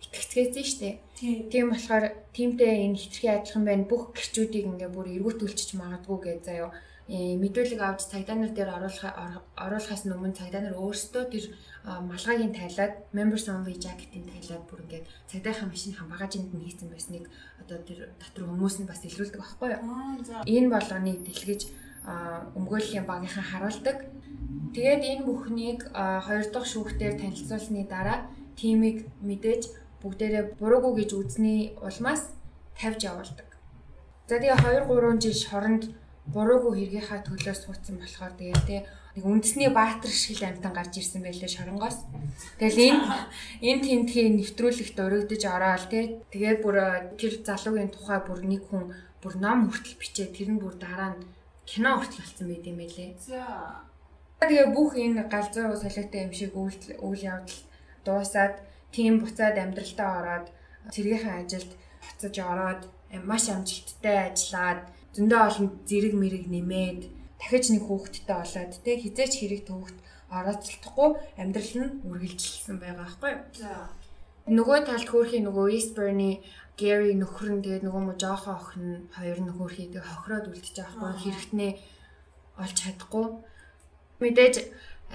итгэцгээсэн штэ. Тийм. Тийм болохоор тимтэй энэ хитрхи адилхан байна. Бүх гэрчүүдийг ингээ бүр эргүүлтүүлчих магадгүй гэж заяо. Мэдүүлэг авч цагдаа нар дээр оруулах оруулахаас өмнө цагдаа нар өөрсдөө тэр малгайгийн тайлаад members only jacket-ийн тайлаад бүр ингээд цагдаахан машинын багажинд нь хийсэн байсныг одоо тэр дотор хүмүүс нь бас илрүүлдэг байхгүй юу? Энэ болгоныг дэлгэж өмгөөллийн багийнхан харуулдаг. Тэгээд энэ бүхнийг хоёр дахь шүүхтээр танилцуулсны дараа тимийг мэдээж бүгдээрээ буруугүй гэж үзний улмаас тавьж явуулдаг. За тэгээ 2 3 жил шоронд буруугүй хэргийнхаа төлөө суудсан болохоор тэгээ тэ нэг үндэсний баатар шиг л амтан гарч ирсэн байлээ шоронгоос. Тэгэл энэ энэ тентхийн нэвтрүүлэгт өргөдөж ороод тэ тэгээд бүр тэр залуугийн тухай бүр нэг хүн бүр ном хүртэл бичээ тэр нь бүр дараа нь кино хүртэл болсон байт юм байлээ. За. Тэгээ бүх энэ галзуу солиотой юм шиг үйл үйл явдал дуусаад тийм буцаад амьдралтаа ороод цэргийнхээ ажилд буцаж ороод маш амжилттай ажиллаад зөндөө олон зэрэг мэрэг нэмээд дахиж нэг хүүхэдтэй болоод тэг хизээч хэрэг төвхт орооцолдохгүй амьдрал нь үргэлжилсэн байгаа байхгүй юу. За. Нөгөө талд хөөрхийн нөгөө Eastburn-ы Gary нөхөр нь тэгээд нөгөө мө жоохон охин нь хоёр нь хөөрхий тэгээд хохироод үлдчихэж байгаа байхгүй хэрэгтнээ олж чадахгүй. Мэдээж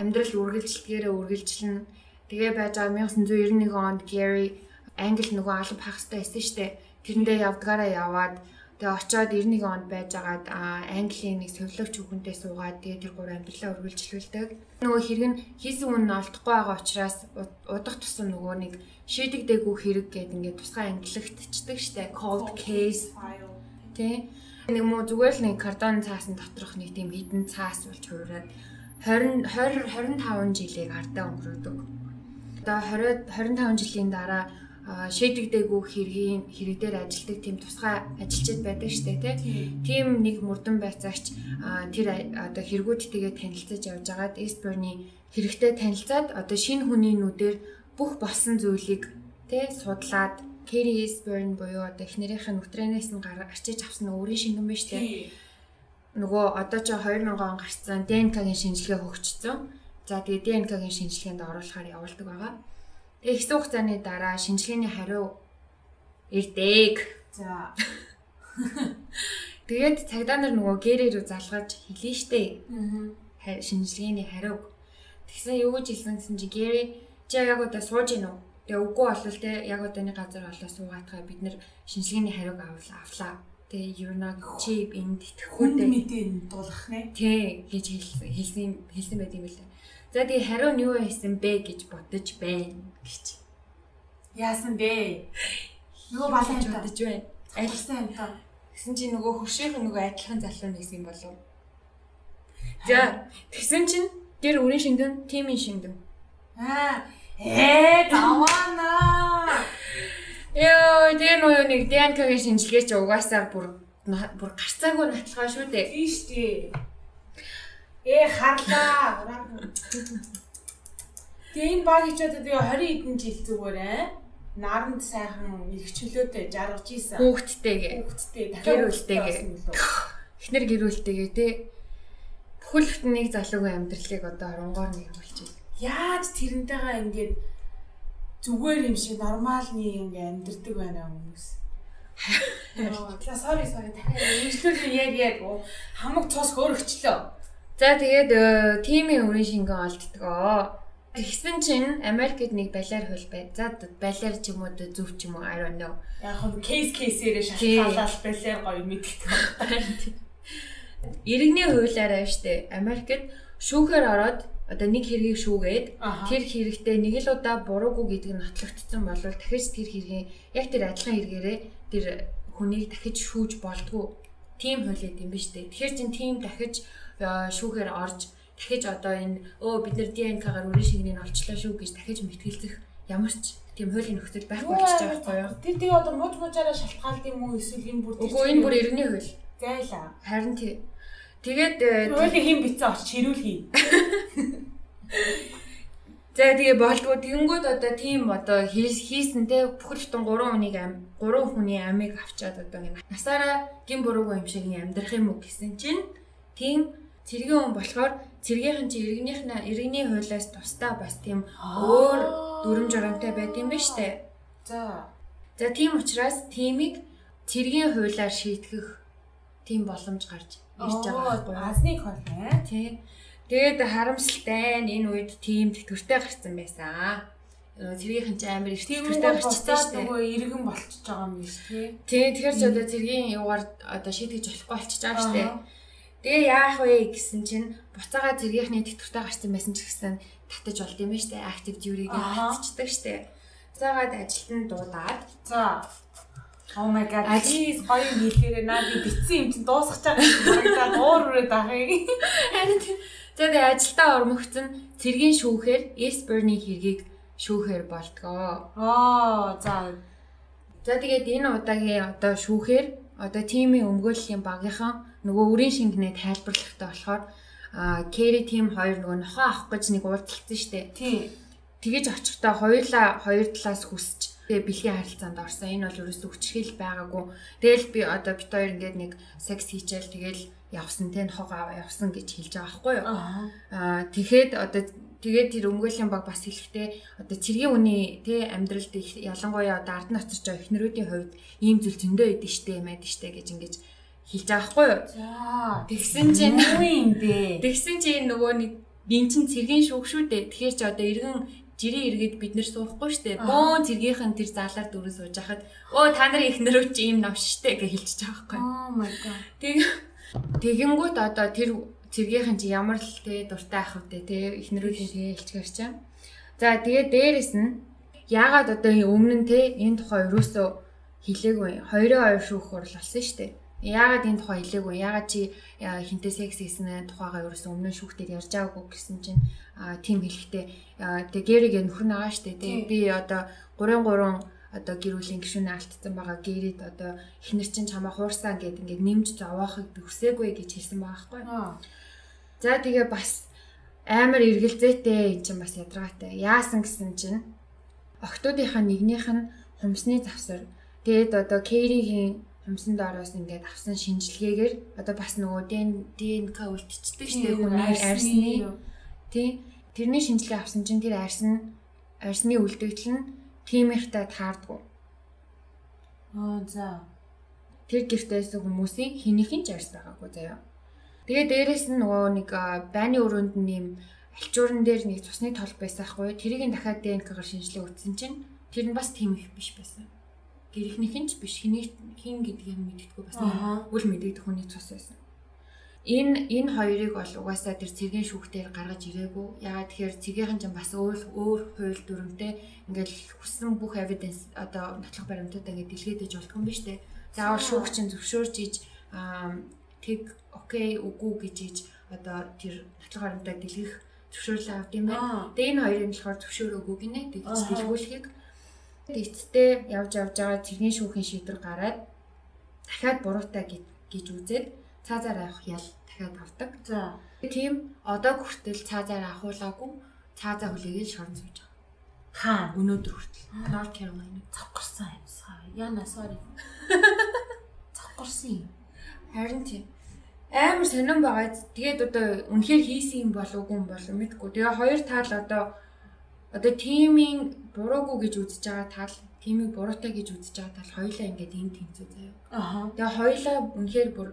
амьдрал үргэлжилдгээрээ үргэлжилнэ. Тэгээ байж байгаа 1991 онд Gary Англи нөгөө алба хахстай байсан дээ. Тэрэндээ явдгаараа яваад Тэгээ очиод 91 онд байжгаад Английн нэг совилогч хүүхэнтэй суугаад тэгээ тэр гур амьдралаа үргэлжлүүлдэг. Нөгөө хэрэг нь хийсэн үн нь олдохгүй байгаа учраас удах тусам нөгөө нэг шийдэгдээгүй хэрэг гэдэг ингээд тусгай ангилагдчихдаг штэ cold case тий нэг муу зүгээр л нэг картон цаасан доторх нэг тийм хідэн цаас болж хуураад 20 20 25 жилийг ардаа өнгөрөөдөг. Одоо 20 25 жилийн дараа шийдэгдээгүй хэргийн хэрэг дээр ажилдаг тийм тусгай ажилчид байдаг штэ тийм нэг мөрдөн байцаагч тэр одоо хэрэгүүдтэйгээ танилцаж явж байгаад Эстберний хэрэгтэй танилцаад одоо шинэ хүний нүдээр бүх болсон зүйлийг тэ судлаад Кэри Эстберн буюу одоо эхнэрийнх нь нүтрэнээс нь гарчиж авсан өөрийн шингэн байна штэ нөгөө одоо ч 2000 он гарсан ДНК-гийн шинжилгээ хөгжсөн. За тэгээ ДНК-гийн шинжилгээнд оруулахаар явуулдаг байгаа. Тэгээ хэсэг хугацааны дараа шинжилгээний хариу ирдэг. За. <laughs> Тэгээд цагдаа нар нөгөө гэрээ рүү залгаж хэлээ штэ. Аа. Шинжилгээний хариуг. Тэгсэн юу гэж хэлсэн гэсэн чи гэрээ чи яг удаа сууж гин үү? Тэгээ үгүй болвол те яг удааны газар олоо суугаатгаа бид нэр шинжилгээний хариуг авлаа авлаа. Тэгээ юу нэг чи энд итгэхгүй дээ. Мэдээ дуулах нэ. Тий гэж хэлсэн хэлсэн байт юм билээ. За тэгээ хариу нь юу байсан бэ гэж бодож байна гэж. Яасан бэ? Нөгөө балан бодож байна. Айлсан юм та. Тэгсэн чинь нөгөө хөршийнх нөгөө адилхан залуу нэгсэн юм болов. За тэгсэн чинь тэр өрийн шингэн тимийн шингэн. Аа ээ тавана. Йоо тэр нөгөө нэг ДНК-гийн шинжилгээ чи угаасаа бүр бүр гарцаагүй натлахаа шүү дээ. Шүү дээ. Ээ харлаа. Тэгээ энэ баг ичээд тэгээ 20 хэдэн жил зүгээр ээ. Наранд сайхан их чөлөөтэй жаргаж ийсэн. Хүүхдтэйгээ. Хүүхдтэй үлдээгээ. Эхнэр гэрүүлтэйгээ тий. Бүхэл бүтэн нэг залуугийн амьдралыг одоо оронгоор нэг болчих. Яаж тэрнтэйгээ ингээд зүгээр юм шиг нормалны ингээ амьдрдаг байна хүмүүс. <laughs> Яа, sorry sorry дахиад эмчлүүл яг яг хамаг цус хөөрөгчлөө. За тэгээд э, тимийн өрийн шингэн олддгоо. Тэгсэн чинь Америкт нэг балиар хөл бай. За балиар ч юм уу зөв ч юм уу I don't know. Яг нь кейс кейсээрээ шалтгаалаад балиар гоё мэддэг. Иргэний хуулиараа штэ Америкт шүүхээр ороод одоо нэг хэргийг шүүгээд тэр хэрэгтээ нэг л удаа буруугүй гэдэг нь нотлогдсон бол дахиж тэр хэргийн яг тэр адилхан хэрэгээрээ тэр хүнийг дахиж шүүж болдгоо. Тим хуулиуд юм биш үү? Тэгэхээр чин тим дахиж шүүхээр орж дахиж одоо энэ өө бид нар ДНК-гаар үрийн шигнийг олчлоо шүү гэж дахиж мэтгэлцэх ямар ч тийм хуулийн нөхцөл байхгүй болчихж байгаа байхгүй юу? Тэр тэгээ одоо мууж муужаараа шалтгаалд юм уу эсвэл энэ бүр Үгүй энэ бүр иргэний хууль. Зайлаа. Харин тий. Тэгээд э, хуулийн хин бицэн орч хэрүүлхий. <laughs> За тэгээ болдгоо тэгэнгүүт одоо тийм одоо хийсэн те бүхэл бүтэн 3 хүнийг ам 3 хүний амийг авчаад одоо ингэ насаараа гин буруугүй юм шиг амьдрах юм уу гэсэн чинь тийм Цэргийн хүн болохоор цэргийнхэн чи иргэнийх нь иргэний хуулиас тусдаа бас тийм өөр дүрм журамтай байд юм байна штэ. За. За тийм учраас тимийг цэргийн хуулиар шийтгэх тийм боломж гарч ирж байгаа байхгүй юу? Азны хол бай. Тий. Тэгээд харамсалтай нь энэ үед тим тэтгэвртэй гарсан байсан. Цэргийнхэн ч амар их тэтгэвртэй гарчсан шүү дээ. Нөгөө иргэн болчихж байгаа юм биш тий. Тий, тэгэхээр ч одоо цэргийн юугаар одоо шийтгэж болохгүй болчихж байгаа шүү дээ. Тэгээ яах вэ гэсэн чинь буцаага зэргийнхний тэтгэвртэй гарсан байсан ч гэсэн татаж болд юм байна штэ. Active duty-г татчихдаг штэ. Буцаагаад ажилтан дуудаад за Oh my god. Ажис гоё хэлээрээ наа би битсэн юм чинь дуусгах чагаа дуур үрээд ахыг. Харин тэгээ ажилдаа ормогцсон цэргийн шүүхээр Эсберний хэргийг шүүхээр болтгоо. Аа за. За тэгээд энэ удаагийн одоо шүүхээр одоо тимийн өмгөөллийн багийнхан нөгөө үрийн шингэнээ тайлбарлахтай болохоор Кэри тим хоёр нөгөө нохоо авах гэж нэг уулзалтсан штэ. Тийм. Тэгэж очихдоо хоёулаа хоёр талаас хүсч тэгээ бэлгийн харилцаанд орсон. Энэ бол ерөөсөө хүчрхийл байгаагүй. Тэгэл би одоо бит хоёр ингээд нэг секс хийчихэл тэгэл явсан те нохоо аваа явсан гэж хэлж байгаа байхгүй юу. Аа тэгэхэд одоо тэгээд тэр өмгөөллийн баг бас хэлэхдээ одоо цэргийн үний тэ амьдралд ялангуяа одоо ард нь очиж байгаа эхнэрүүдийн хувьд ийм зүйл зөндөө идэв штэ мэд штэ гэж ингэж хэлж байгаа байхгүй юу. За. Тэгсэн чинь юу юм бэ? тэгсэн чинь нөгөө нэг эн чин цэргийн шүүх шүү дээ. Тэгэхээр чи одоо иргэн жирийн иргэд бид нэр суухгүй штэ. Бөөн цэргийнхэн тэр залаар дөрөв сууж хахад өө та нарын эхнэрүүд чи ийм навш штэ гэж хэлчихэж байгаа байхгүй. Oh my god. Тэг тэгэнгүүт одоо тэр цэргийнхэн чи ямар л те дуртай ах вэ те эхнэрүүдийн тэгээ хэлчихэр чинь. За тэгээ дээрэс нь яагаад одоо өмнө нь те энэ тухай өрөөсөө хилээгүй хоёрын хоёр шүүх хурал болсон шүү дээ. Яагаад энэ тухай хилээгүй? Яагаад чи хинтээ секс хийсэн тухайгаа ерөөсөө өмнө шүүхтэд ярьж байгаагүй гэсэн чинь тим хэлэхдээ тэгээ гэриг нөхөр нагаа шүү дээ. Би одоо 3 3 одоо гэр бүлийн гишүүнээ алдсан байгаа гэрээд одоо эхнэр чинь чамаа хуурсан гэд ингээд нэмж зовоохыг би хүсээгүй гэж хэлсэн байгаа байхгүй. За тэгээ бас амар эргэлзээтэй эн чинь бас ядаргаатай. Яасан гэсэн чинь октоодынхаа нэгнийх нь хумсны завсар тэгээд одоо Кэригийн хумсан доороос ингээд авсан шинжилгээгээр одоо бас нөгөө ДНК үлдчихдэг шүү дээ хүний арсны тий тэрний шинжилгээ авсан чинь тэр арсын арсны үлдэгдэл нь тиймэрхтэй таардгүй. Аа за. Тэр гэртээс хүмүүсийн хинийхэн ч арс байгаагүй заяа. Тэгээ дээрэс нь нөгөө нэг байны өрөөнд нэм альчуурн дээр нэг цусны тол байсан хгүй. Тэрийг дахиад ДНК-гаар шинжилгээ өгсөн чинь тэр нь бас тийм их биш байсан. Гэрхнийх нь ч биш хэний хин гэдгийг мэддэггүй бас үл мэдэгдэх хүний цус байсан. Энэ энэ хоёрыг бол угаасаа тэр цэгийн шүүхтээр гаргаж ирээгүй. Ягаад тэгэхээр цэгийн чинь бас өөр өөр хууль дүрмтэй ингээл хүссэн бүх evidence одоо нотлох баримтуудаа ингээд дэлгэдэж болтгүй юм биш үү? Заавал шүүгч чинь зөвшөөрч иж тэг окей үгүй гэж иж одоо тэр нотлох баримтаа дэлгэх зөвшөөрлөө авд юм байна. Тэгээ энэ хоёрын болохоор зөвшөөрөөгүй гинэ. Тэгж дэлгүүлэхийг эцтэй явж явж байгаа цэргийн шүүхийн шийдвэр гараад дахиад буруутай гэж үзээд цаазаар авах ял дахиад авдаг. За. Тийм одоо хүртэл цаазаар авахуулаагүй цаазаа хүлээгээл шорон сууж байгаа. Хаа өнөөдөр хүртэл North Carolina завгарсан юмсаа. Яна sorry. <laughs> Завгарсан юм. Харин тийм амар сонирн байгаа. Тэгээд одоо үнэхээр хийсэн юм болов уу юм болов мэдгүй. Тэгээ хоёр тал одоо одоо тимийн буруугүй гэж үзэж байгаа тал, тимийг буруутай гэж үзэж байгаа тал хоёулаа ингээд энд тэнцүү заяа. Аха. Тэгээ хоёулаа үнэхээр бүр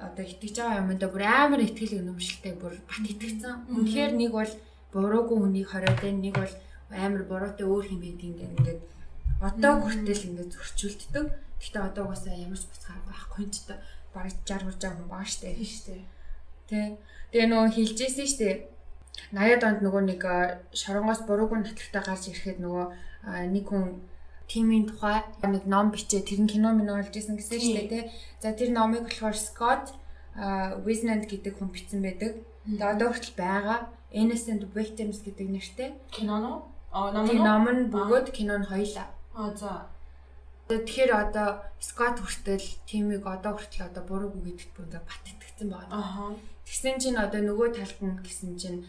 одоо итгэж байгаа юмдаа бүр амар итгэл өнөмшлтэй бүр бат итгэцэн. Үнэхээр нэг бол буруугүй хүнийг хориод байна, нэг бол амар буруутай өөр юм байдаг ингээд одоо хүртэл ингээд зөрчилддөг. Гэхдээ одоо угаасаа ямар ч буцаар байхгүй ч та бараг 60 60 хүн баа штэ. Штэ. Тэ. Тэгээ нөгөө хэлжсэн штэ. 80-аад онд нөгөө нэг шоронгоос буруугүй нотлогтой гарч ирэхэд нөгөө нэг хүн тимийн тухай нэг ном бичээ тэр нь кино минь олж исэн гэсэн штэ тий. За тэр номыг болохоор Scott Wisnant гэдэг хүн бичсэн байдаг. Тэгээ одоо хүртэл байгаа. Innocent Victims гэдэг нэртэй. Кино нөө? Аа ном нь? Ном нь бөгөөд кино нь хоёлаа. Аа за. Тэгэхээр одоо Scott хүртэл тимийг одоо хүртэл одоо буруугүй гэдэгт бүгд бат итгэсэн байгаа. Аа. Тэгсэн чинь одоо нөгөө талд нь гэсэн чинь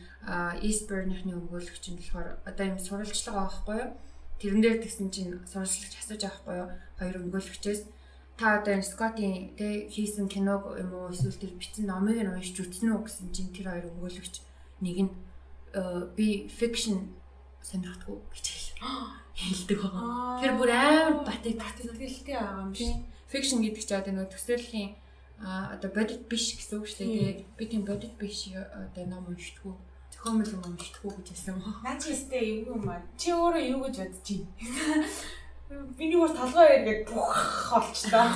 Eastburn-ийнхний өмгөөлөгч нь болохоор одоо юм сурвалжлага байхгүй юу? Тэрэн дээр тэгсэн чинь сурвалжлагч асууж байхгүй юу? Хоёр өмгөөлөгчөөс та одоо энэ Scott-ийн тэ хийсэн киног юм уу эсвэл тэр бичсэн номыг нь уншиж үзсэн үү гэсэн чинь тэр хоёр өмгөөлөгч нэг нь би fiction сонирхдаггүй гэж <gasps> хэлдэг байгаа. Тэр бүр амар бат итгэлтэй байгаа юм шиг. Fiction гэдэг чинь одоо нөгөө төсөөллийн а одоо бодит биш гэсэн үг шүү дээ. Би тийм бодит биш одоо ном уншдаггүй. Зохиомжтой ном уншдаггүй гэж хэлсэн ба. Наа чи өстэй юу юм аа. Чи өөрөө юу гэж бодож байна? Биний бүр толгой эргээд бүх олчлоо.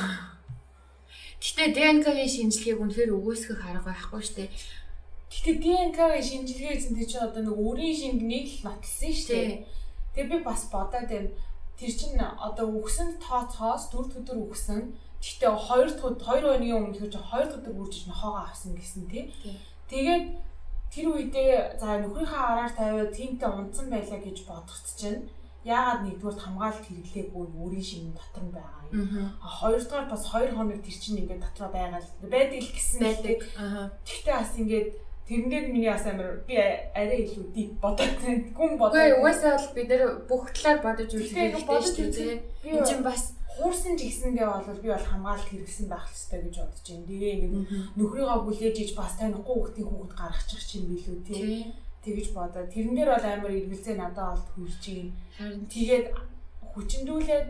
Гэтэ ДНК-гийн шинжилгээг үнэхээр өгөөсгөх арга байхгүй шүү дээ. Гэтэ ДНК-гийн шинжилгээ гэсэн чинь одоо нэг өөрийн шингэнийг л нотлсон шүү дээ. Тэгээ би бас бодоод байна. Тэр чинь одоо үгсэнд тооцоос дөрөв өдөр үгсэн Гэхдээ хоёр дахь хоёр өдрийн өмнө тэр чинь хоёр дахь өдөр үржиж нохоогоо авсан гэсэн тий. Тэгээд тэр үедээ за нөхрийнхээ араар тавиад тимтэй унтсан байлаа гэж бодгоц чинь. яагаад нэгдүгээр хамгаалалт хэрэглээгүй өөрийн шинэ дотор нь байгаа юм. А хоёрдугаар бас 2 хоног тэр чинь ингээд дотроо байгаа л байдаг л гэсэн байдаг. Тэгтээ бас ингээд тэрэн дээр миний бас амар би арай илүү дип бодоод гүн бодоод. Үгүй угаасаа бол бид нэр бүх талаар бодож үзэх хэрэгтэй дээ. Энд чинь бас хуурсан ч гэсэндээ бол би бол хамгаалалт хэрэгсэн байх хэрэгтэй гэж бодож байна. Тэгээ ингээд нөхрийгөө хүлээж иж бас танихгүй хүүхдийн хүүхд гаргачих чинь билүү тий тэгэж бодоод тэрэн дээр бол амар эргэлзээ надад олд хүрч ийн. Харин тэгээд хүчндүүлээд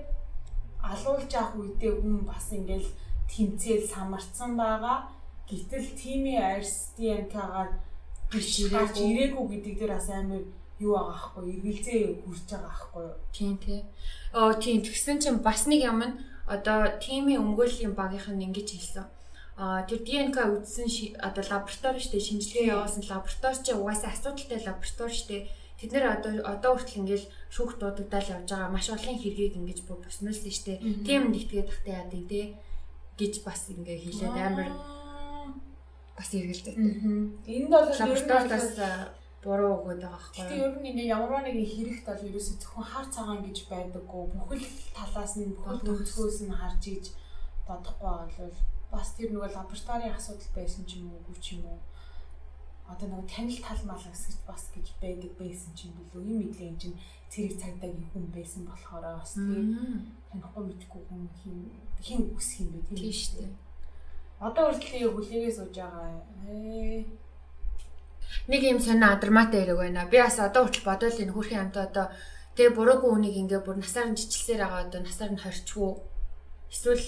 алуулж авах үедээ хүн бас ингээл тэмцээл самарцсан байгаа. Гэтэл тимийн арс ДНК-гаар биш гарч ирээгүй гэдэг дээр бас амар юу байгаа аахгүй эргэлзээ хүрч байгаа аахгүй юу. Тийм тий. Оо тийм. Тэгсэн чинь бас нэг юм нь одоо тимийн өмгөөллийн багийнх нь ингэж хэлсэн. А тэр ДНК үзсэн одоо лаборатори штэ шинжилгээ явуулсан лаборатори ч угаасаа асуудалтай лаборатори штэ тэд нэр одоо одоо хүртэл ингээл шүүх дуудагдал явж байгаа. Маш олон хэргийг ингэж босноолсон штэ. Тийм нэгтгээд тахтай яадаг те? гэж бас ингээ хэлээд амар бас эргэлзээтэй. Энд бол лабораториудаас буруу өгöd байгаа байхгүй. Тэгээ ер нь ингээ ямар нэгэн хэрэгт бол ерөөсөө зөвхөн хар цагаан гэж байдаггүй. Бүхэл талаас нь бүхэл төгсгөөс нь харж иж бодохгүй бол бас тэр нөгөө лабораторийн асуудал байсан ч юм уу үгүй ч юм уу. Одоо нөгөө танил тал мал гэж бас гэж байдаг байсан ч юм билүү юм мэдлээ энэ чинь цэрэг цагдаагийн хүн байсан болохоор бас тийм танихгүй мэдгүй хүн хин хин үсэх юм бэ? Тийм шүү дээ одоо хүртэл хүлээгээ сууж байгаа нэг юм сонио адармаатай хэрэг байна. Би бас одоо хүртэл бодвол энэ хүрхийн амтаа одоо тэгээ буруугүй үнийг ингээ бүр насаар нь чичлэлээр байгаа одоо насаар нь хорчгүй. Эсвэл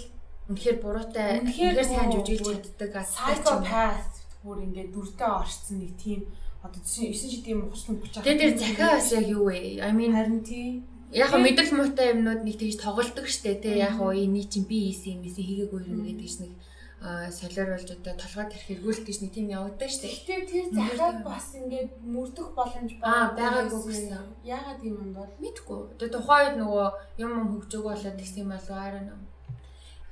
Үнэхээр буруутай үнэхээр сайн жүжиглж чаддаг psychopath бүр ингээд дүртэй орцсон нэг тийм одоо 9 шидийн мухсан бүч байгаа. Тэгээд захиа бас яг юу вэ? I mean харин тийм. Яг мэдрэл муутай юмнууд нэг тэгж тоглолдог штэ тий яг уу энэ чинь би ийсэн юм ийсэн хийгээгүй юм гэдэг чинь нэг солиор болж одоо толгойд тарих эргүүлэх гэж нэг тийм явагдаж штэ. Гэтэ тэр захиад бас ингээд мөрдөх боломж байгаагүй гэсэн. Яагаад юм бол мэдгүй. Тэгээ тухайд нөгөө юм хөгжөөгөө болоод тэгсэн юм болов аа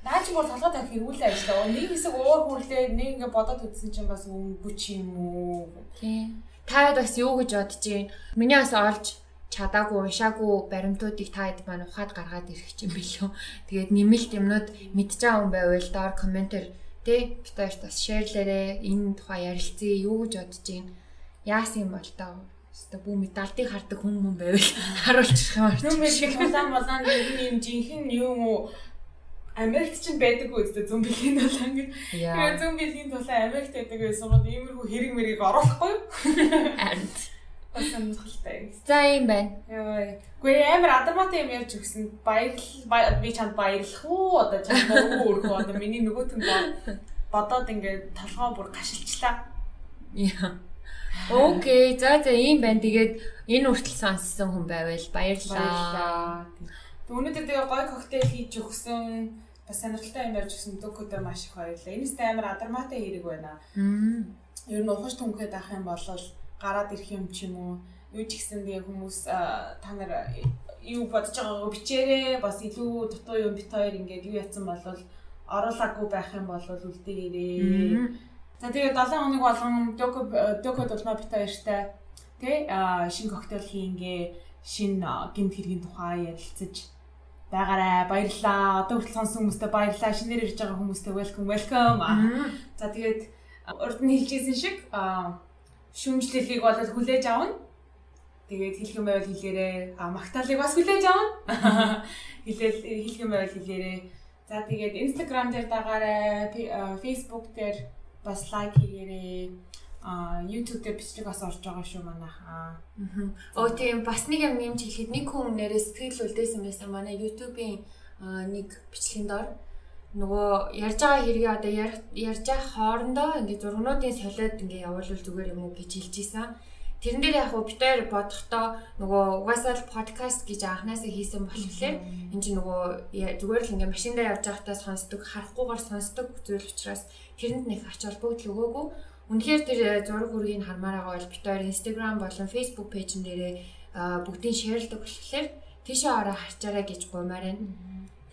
Наа чи бүр толгой тавих эргүүлээ ажиллаа. Нэг хэсэг уур хүрлээ нэг ингээ бодоод үзсэн чинь бас өнгөч юм уу. Тийм. Та хэд бас юу гэж бодож байна? Миний бас олж чадаагүй уншаагүй баримтуудыг та хэд маань ухаад гаргаад ирэх юм билүү. Тэгээд нэмэлт юмнууд мэдж байгаа хүн байвал доор комментэр тий битээр бас шеэрлээрээ энэ тухай ярилцъя юу гэж бодож байна. Яасан юм бол таа Өстө бүү медальтыг хардаг хүн хүн байвал <laughs> харуулчих юм аа. Юм шиг улаан нэг юм жинхэнэ юм уу Америкт ч байдаггүй үстэй зомбилийн тулаан гэх. Тэгээ зомбилийн тулаан Америкт байдаг байсан бол иймэрхүү хэрэг мэрийг оруулахгүй <laughs> юу? Бас сонирхолтой. За юм байна. Яа. Гүй амар адармаатай юм ярьж өгсөн. Баярлал би чанд баярлах уу? Одоо чанд нөгөө өрхөө <laughs> одоо миний нөгөөтөн бодоод ингээд толгоо бүр гашилчлаа. Яа. Окей. За за ийм байна. Тэгээд энэ хүртэл сонссон хүн байвал баярлалаа. Өнөөдөр тэгээ гой коктейл хийж өгсөн бас сонирхолтой юм ярьж гисэн докодо маш их баярлалаа. Энэс амар адармаатай хэрэг байна. Ер нь ухаж түнхэд авах юм бол гараад ирэх юм ч юм уу. Юу ч гэсэн тэгээ хүмүүс та нар юу бодож байгаагаа бичээрэй. Бас илүү дутуу юм бит хоёр ингээд юу ятсан бол оруулаагүй байх юм бол үлдээгээрээ. За тэгээ 7 хоног болгон доко доко дулмаа бит хоёртай тий шинэ коктейл хийнгээ шинэ гэмт хэргийн тухай ярилцаж байгаарай. Баярлалаа. Одоо хүртэл сонсон хүмүүстээ баярлалаа. Шинээр ирж байгаа хүмүүстээ welcome welcome. За тэгээд урд нь хэлжсэн шиг шүүмжлэлийг болоод хүлээж авна. Тэгээд хэлэх юм байвал хэлээрээ. А магтаалыг бас хүлээж авна. <laughs> Хэлээл хэлэх юм байвал хэлээрээ. За тэгээд Instagram дээр дагаарай. Facebook дээр бас лайк хийгээрэй а YouTube дээр бичлэг бас орж байгаа шүү манайхаа. Оо тийм бас нэг юм нэмж хэлэхэд нэг хүн нэрээ сэтгэл үлдээсэн байсан манай YouTube-ийн нэг бичлэгийн дор нөгөө ярьж байгаа хэрэг одоо ярьж байгаа хоорондоо ингээ зургнуудын солиод ингээ явуулвал зүгээр юм уу гэж хэлж исэн. Тэрэн дээр яг битээр бодохдоо нөгөө угаасаа л подкаст гэж анханасаа хийсэн болохоор энэ чинь нөгөө зүгээр л ингээ машин дээр явж байхдаа сонсдог, харахгүйгээр сонсдог зүйл учраас тэрэнд нэг ач холбогдол өгөөгүй Үнэхээр тэр э, зураг үргийг хармаар байгаа бол хоёр Instagram болон Facebook пэйжн дээрээ бүгдийг шеэрлдэг болохоор тийшээ ороо харчаарай гэж гуймаар байна.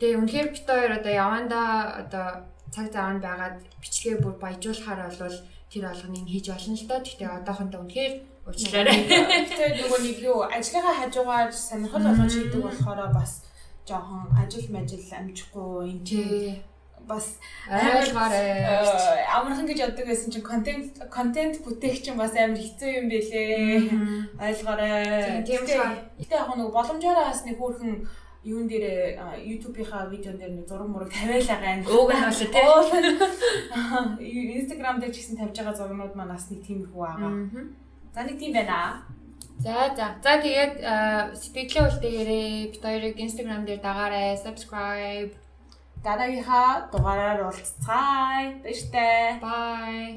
Тэгээ үнэхээр бид хоёр одоо яванда одоо цаг зав нь байгаад бичлэгээ бүр баяжуулахаар бол тэр алганыг хийж олно л доо. Гэхдээ одоохондоо үнэхээр уучлаарай. Тэгээд нөгөө нэг юу ажлынхаа хажуугаар сонирхол болгож хийдэг болохоор бас жоохон ажил мажил амжихгүй энэ Тий. бас Ойлгоорой. э, амархан гэж яддаг байсан чинь контент контент бүтээх чинь бас амар хэцүү юм бэлээ. Ойлгоорой. Тийм, болохоор. Гэтэ яг нэг боломжоор бас нэг хөөрхөн юун дээр YouTube-ийнхаа видеон дээр нэг зураг мураг тавиалаа гань. Ууг болоо тий. Instagram дээр ч гэсэн тавьж байгаа зургнууд маань бас нэг тиймэрхүү байгаа. Мгм. За нэг тийм байна. За за. За тэгээд сэтгэлээ үлдээгээрэй. Бид хоёрыг Instagram дээр дагаарай, subscribe. Дараагийнхаа дугаараар уулзцаая. Баяртай. Bye.